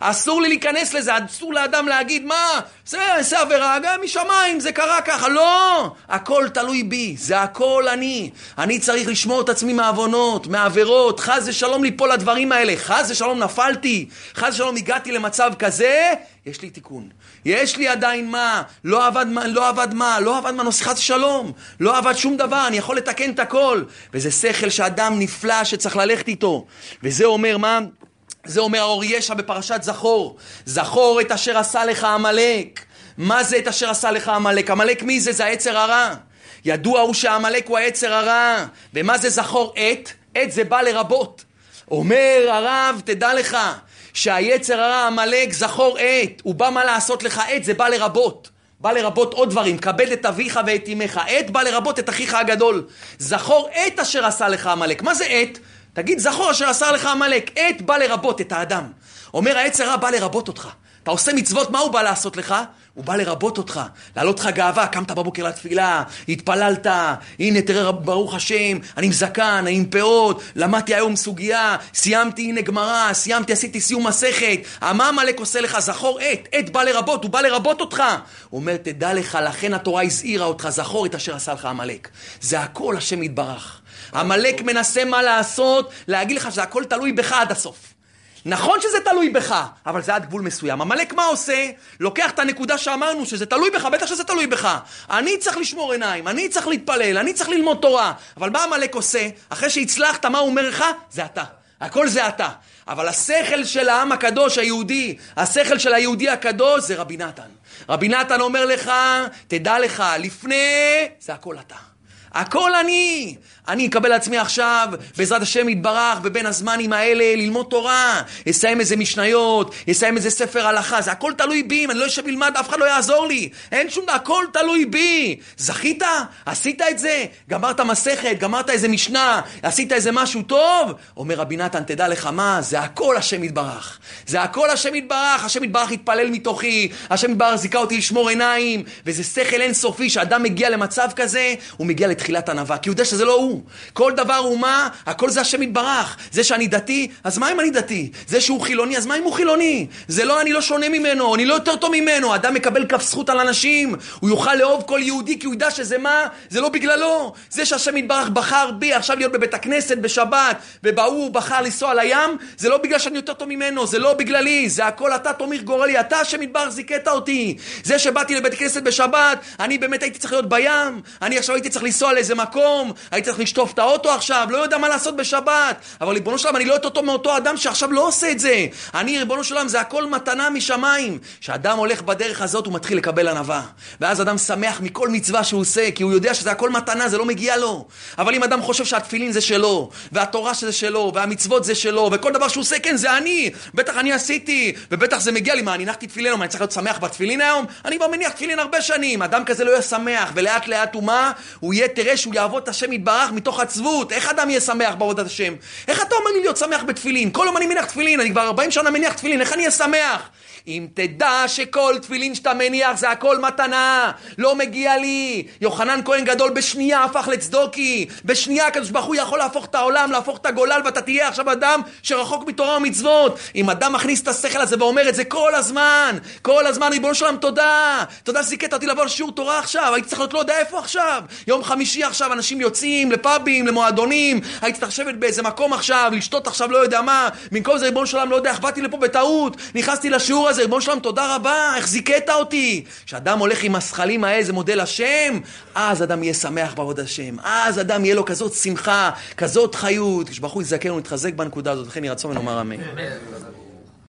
אסור לי להיכנס לזה, אסור לאדם להגיד, מה, זה, זה עבירה, גם משמיים, זה קרה ככה. לא, הכל תלוי בי, זה הכל אני. אני צריך לשמור את עצמי מעוונות, מעבירות, חס ושלום ליפול לדברים האלה. חס ושלום נפלתי, חס ושלום הגעתי למצב כזה, יש לי תיקון. יש לי עדיין מה, לא עבד מה, לא עבד מה, לא עבד מנוס חס ושלום, לא עבד שום דבר, אני יכול לתקן את הכל. וזה שכל שאדם נפלא שצריך ללכת איתו. וזה אומר מה? זה אומר האור ישע בפרשת זכור. זכור את אשר עשה לך עמלק. מה זה את אשר עשה לך עמלק? עמלק מי זה? זה היצר הרע. ידוע הוא שעמלק הוא היצר הרע. ומה זה זכור עת? עת זה בא לרבות. אומר הרב, תדע לך, שהיצר הרע עמלק זכור עת. הוא בא מה לעשות לך עת, זה בא לרבות. בא לרבות עוד דברים, כבד את אביך ואת אמך. עת בא לרבות את אחיך הגדול. זכור עת אשר עשה לך עמלק. מה זה עת? תגיד, זכור אשר עשה לך עמלק. עת בא לרבות את האדם. אומר העץ הרע בא לרבות אותך. אתה עושה מצוות, מה הוא בא לעשות לך? הוא בא לרבות אותך, להעלות לך גאווה, קמת בבוקר לתפילה, התפללת, הנה תראה ברוך השם, אני עם זקן, אני עם פאות, למדתי היום סוגיה, סיימתי, הנה גמרא, סיימתי, עשיתי סיום מסכת, מה עמלק עושה לך? זכור עת, עת בא לרבות, הוא בא לרבות אותך. הוא אומר, תדע לך, לכן התורה הזהירה אותך, זכור את אשר עשה לך עמלק. זה הכל השם יתברך. עמלק מנסה מה לעשות, להגיד לך שזה הכל תלוי בך עד הסוף. נכון שזה תלוי בך, אבל זה עד גבול מסוים. עמלק מה עושה? לוקח את הנקודה שאמרנו שזה תלוי בך, בטח שזה תלוי בך. אני צריך לשמור עיניים, אני צריך להתפלל, אני צריך ללמוד תורה. אבל מה עמלק עושה? אחרי שהצלחת, מה הוא אומר לך? זה אתה. הכל זה אתה. אבל השכל של העם הקדוש היהודי, השכל של היהודי הקדוש זה רבי נתן. רבי נתן אומר לך, תדע לך, לפני זה הכל אתה. הכל אני. אני אקבל לעצמי עכשיו, בעזרת השם יתברך, בבין הזמנים האלה, ללמוד תורה. אסיים איזה משניות, אסיים איזה ספר הלכה. זה הכל תלוי בי, אם אני לא אשב ללמד, אף אחד לא יעזור לי. אין שום דבר, הכל תלוי בי. זכית? עשית את זה? גמרת מסכת, גמרת איזה משנה, עשית איזה משהו טוב? אומר רבי נתן, תדע לך מה, זה הכל השם יתברך. זה הכל השם יתברך, השם יתברך יתפלל מתוכי, השם יתברך זיכה אותי לשמור עיניים, וזה שכל אינסופי, שאדם מגיע למצב כזה, הוא מגיע לתחילת ענווה, כי הוא יודע שזה לא הוא. כל דבר הוא מה, הכל זה השם יתברך. זה שאני דתי, אז מה אם אני דתי? זה שהוא חילוני, אז מה אם הוא חילוני? זה לא, אני לא שונה ממנו, אני לא יותר טוב ממנו. אדם מקבל כף זכות על אנשים, הוא יוכל לאהוב כל יהודי, כי הוא ידע שזה מה? זה לא בגללו. זה שהשם יתברך בחר בי עכשיו להיות בבית הכנסת בשבת, ובהוא בחר לנסוע לים, זה לא בגלל שאני יותר טוב ממנו, זה לא בגללי, זה הכל אתה תומך גורלי, אתה השם יתברך זיכית אותי. זה שבאתי לבית הכנסת בשבת, אני באמת הייתי צריך להיות בים, אני עכשיו הייתי צריך לנסוע לאיזה מקום, הייתי צריך לשטוף את האוטו עכשיו, לא יודע מה לעשות בשבת, אבל ריבונו של עולם, אני לא יותר טוב מאותו אדם שעכשיו לא עושה את זה. אני, ריבונו של עולם, זה הכל מתנה משמיים. כשאדם הולך בדרך הזאת, הוא מתחיל לקבל ענווה. ואז אדם שמח מכל מצווה שהוא עושה, כי הוא יודע שזה הכל מתנה, זה לא מגיע לו. אבל אם אדם חושב שהתפילין זה שלו, והתורה שזה שלו, והמצוות זה שלו, וכל דבר שהוא עושה, כן, זה אני. בטח אני עשיתי, ובטח זה מגיע לי. מה, אני הנחתי תפילין היום, אני צריך להיות שמח בתפילין היום? אני כבר מניח תפילין הרבה שנים. אדם כזה לא יהיה שמח, ולאט לאט הוא מה? הוא יהיה, תראה שהוא יעבוד את השם יתברך מתוך עצבות. איך אדם יהיה שמח בעבודת השם? איך אתה אומר לי להיות שמח בתפילין? כל יום אני מניח תפילין, אני כבר 40 שנה מניח תפילין, איך אני אהיה שמח? אם תדע שכל תפילין שאתה מניח זה הכל מתנה, לא מגיע לי. יוחנן כהן גדול בשנייה הפך לצדוקי. בשנייה הקדוש ברוך הוא יכול להפוך את העולם, להפוך את הגולל, ואתה תהיה עכשיו אדם שרחוק מתורה ומצוות. אם אדם מכניס את השכל הזה ואומר את זה כל הזמן, כל הזמן, ריבונו של תודה. תודה שזיכית אותי לבוא לשיעור תורה עכשיו, הייתי צריך להיות לא יודע איפה עכשיו. יום חמישי עכשיו, אנשים יוצאים לפאבים, למועדונים, הייתי צריך לשבת באיזה מקום עכשיו, לשתות עכשיו לא יודע מה. במקום זה, ריבונו של לא יודע איך באתי לפה בטעות, נכנסתי לשיעור הזה, ריבונו של עולם, תודה רבה, איך זיכית אותי. כשאדם הולך עם הזכלים האלה, זה מודל השם, אז אדם יהיה שמח בעבוד השם. אז אדם יהיה לו כזאת שמחה, כזאת חיות. כשברוך הוא יזכה ונתחזק בנקודה הזאת, לכן יהי רצון ונאמר אמן.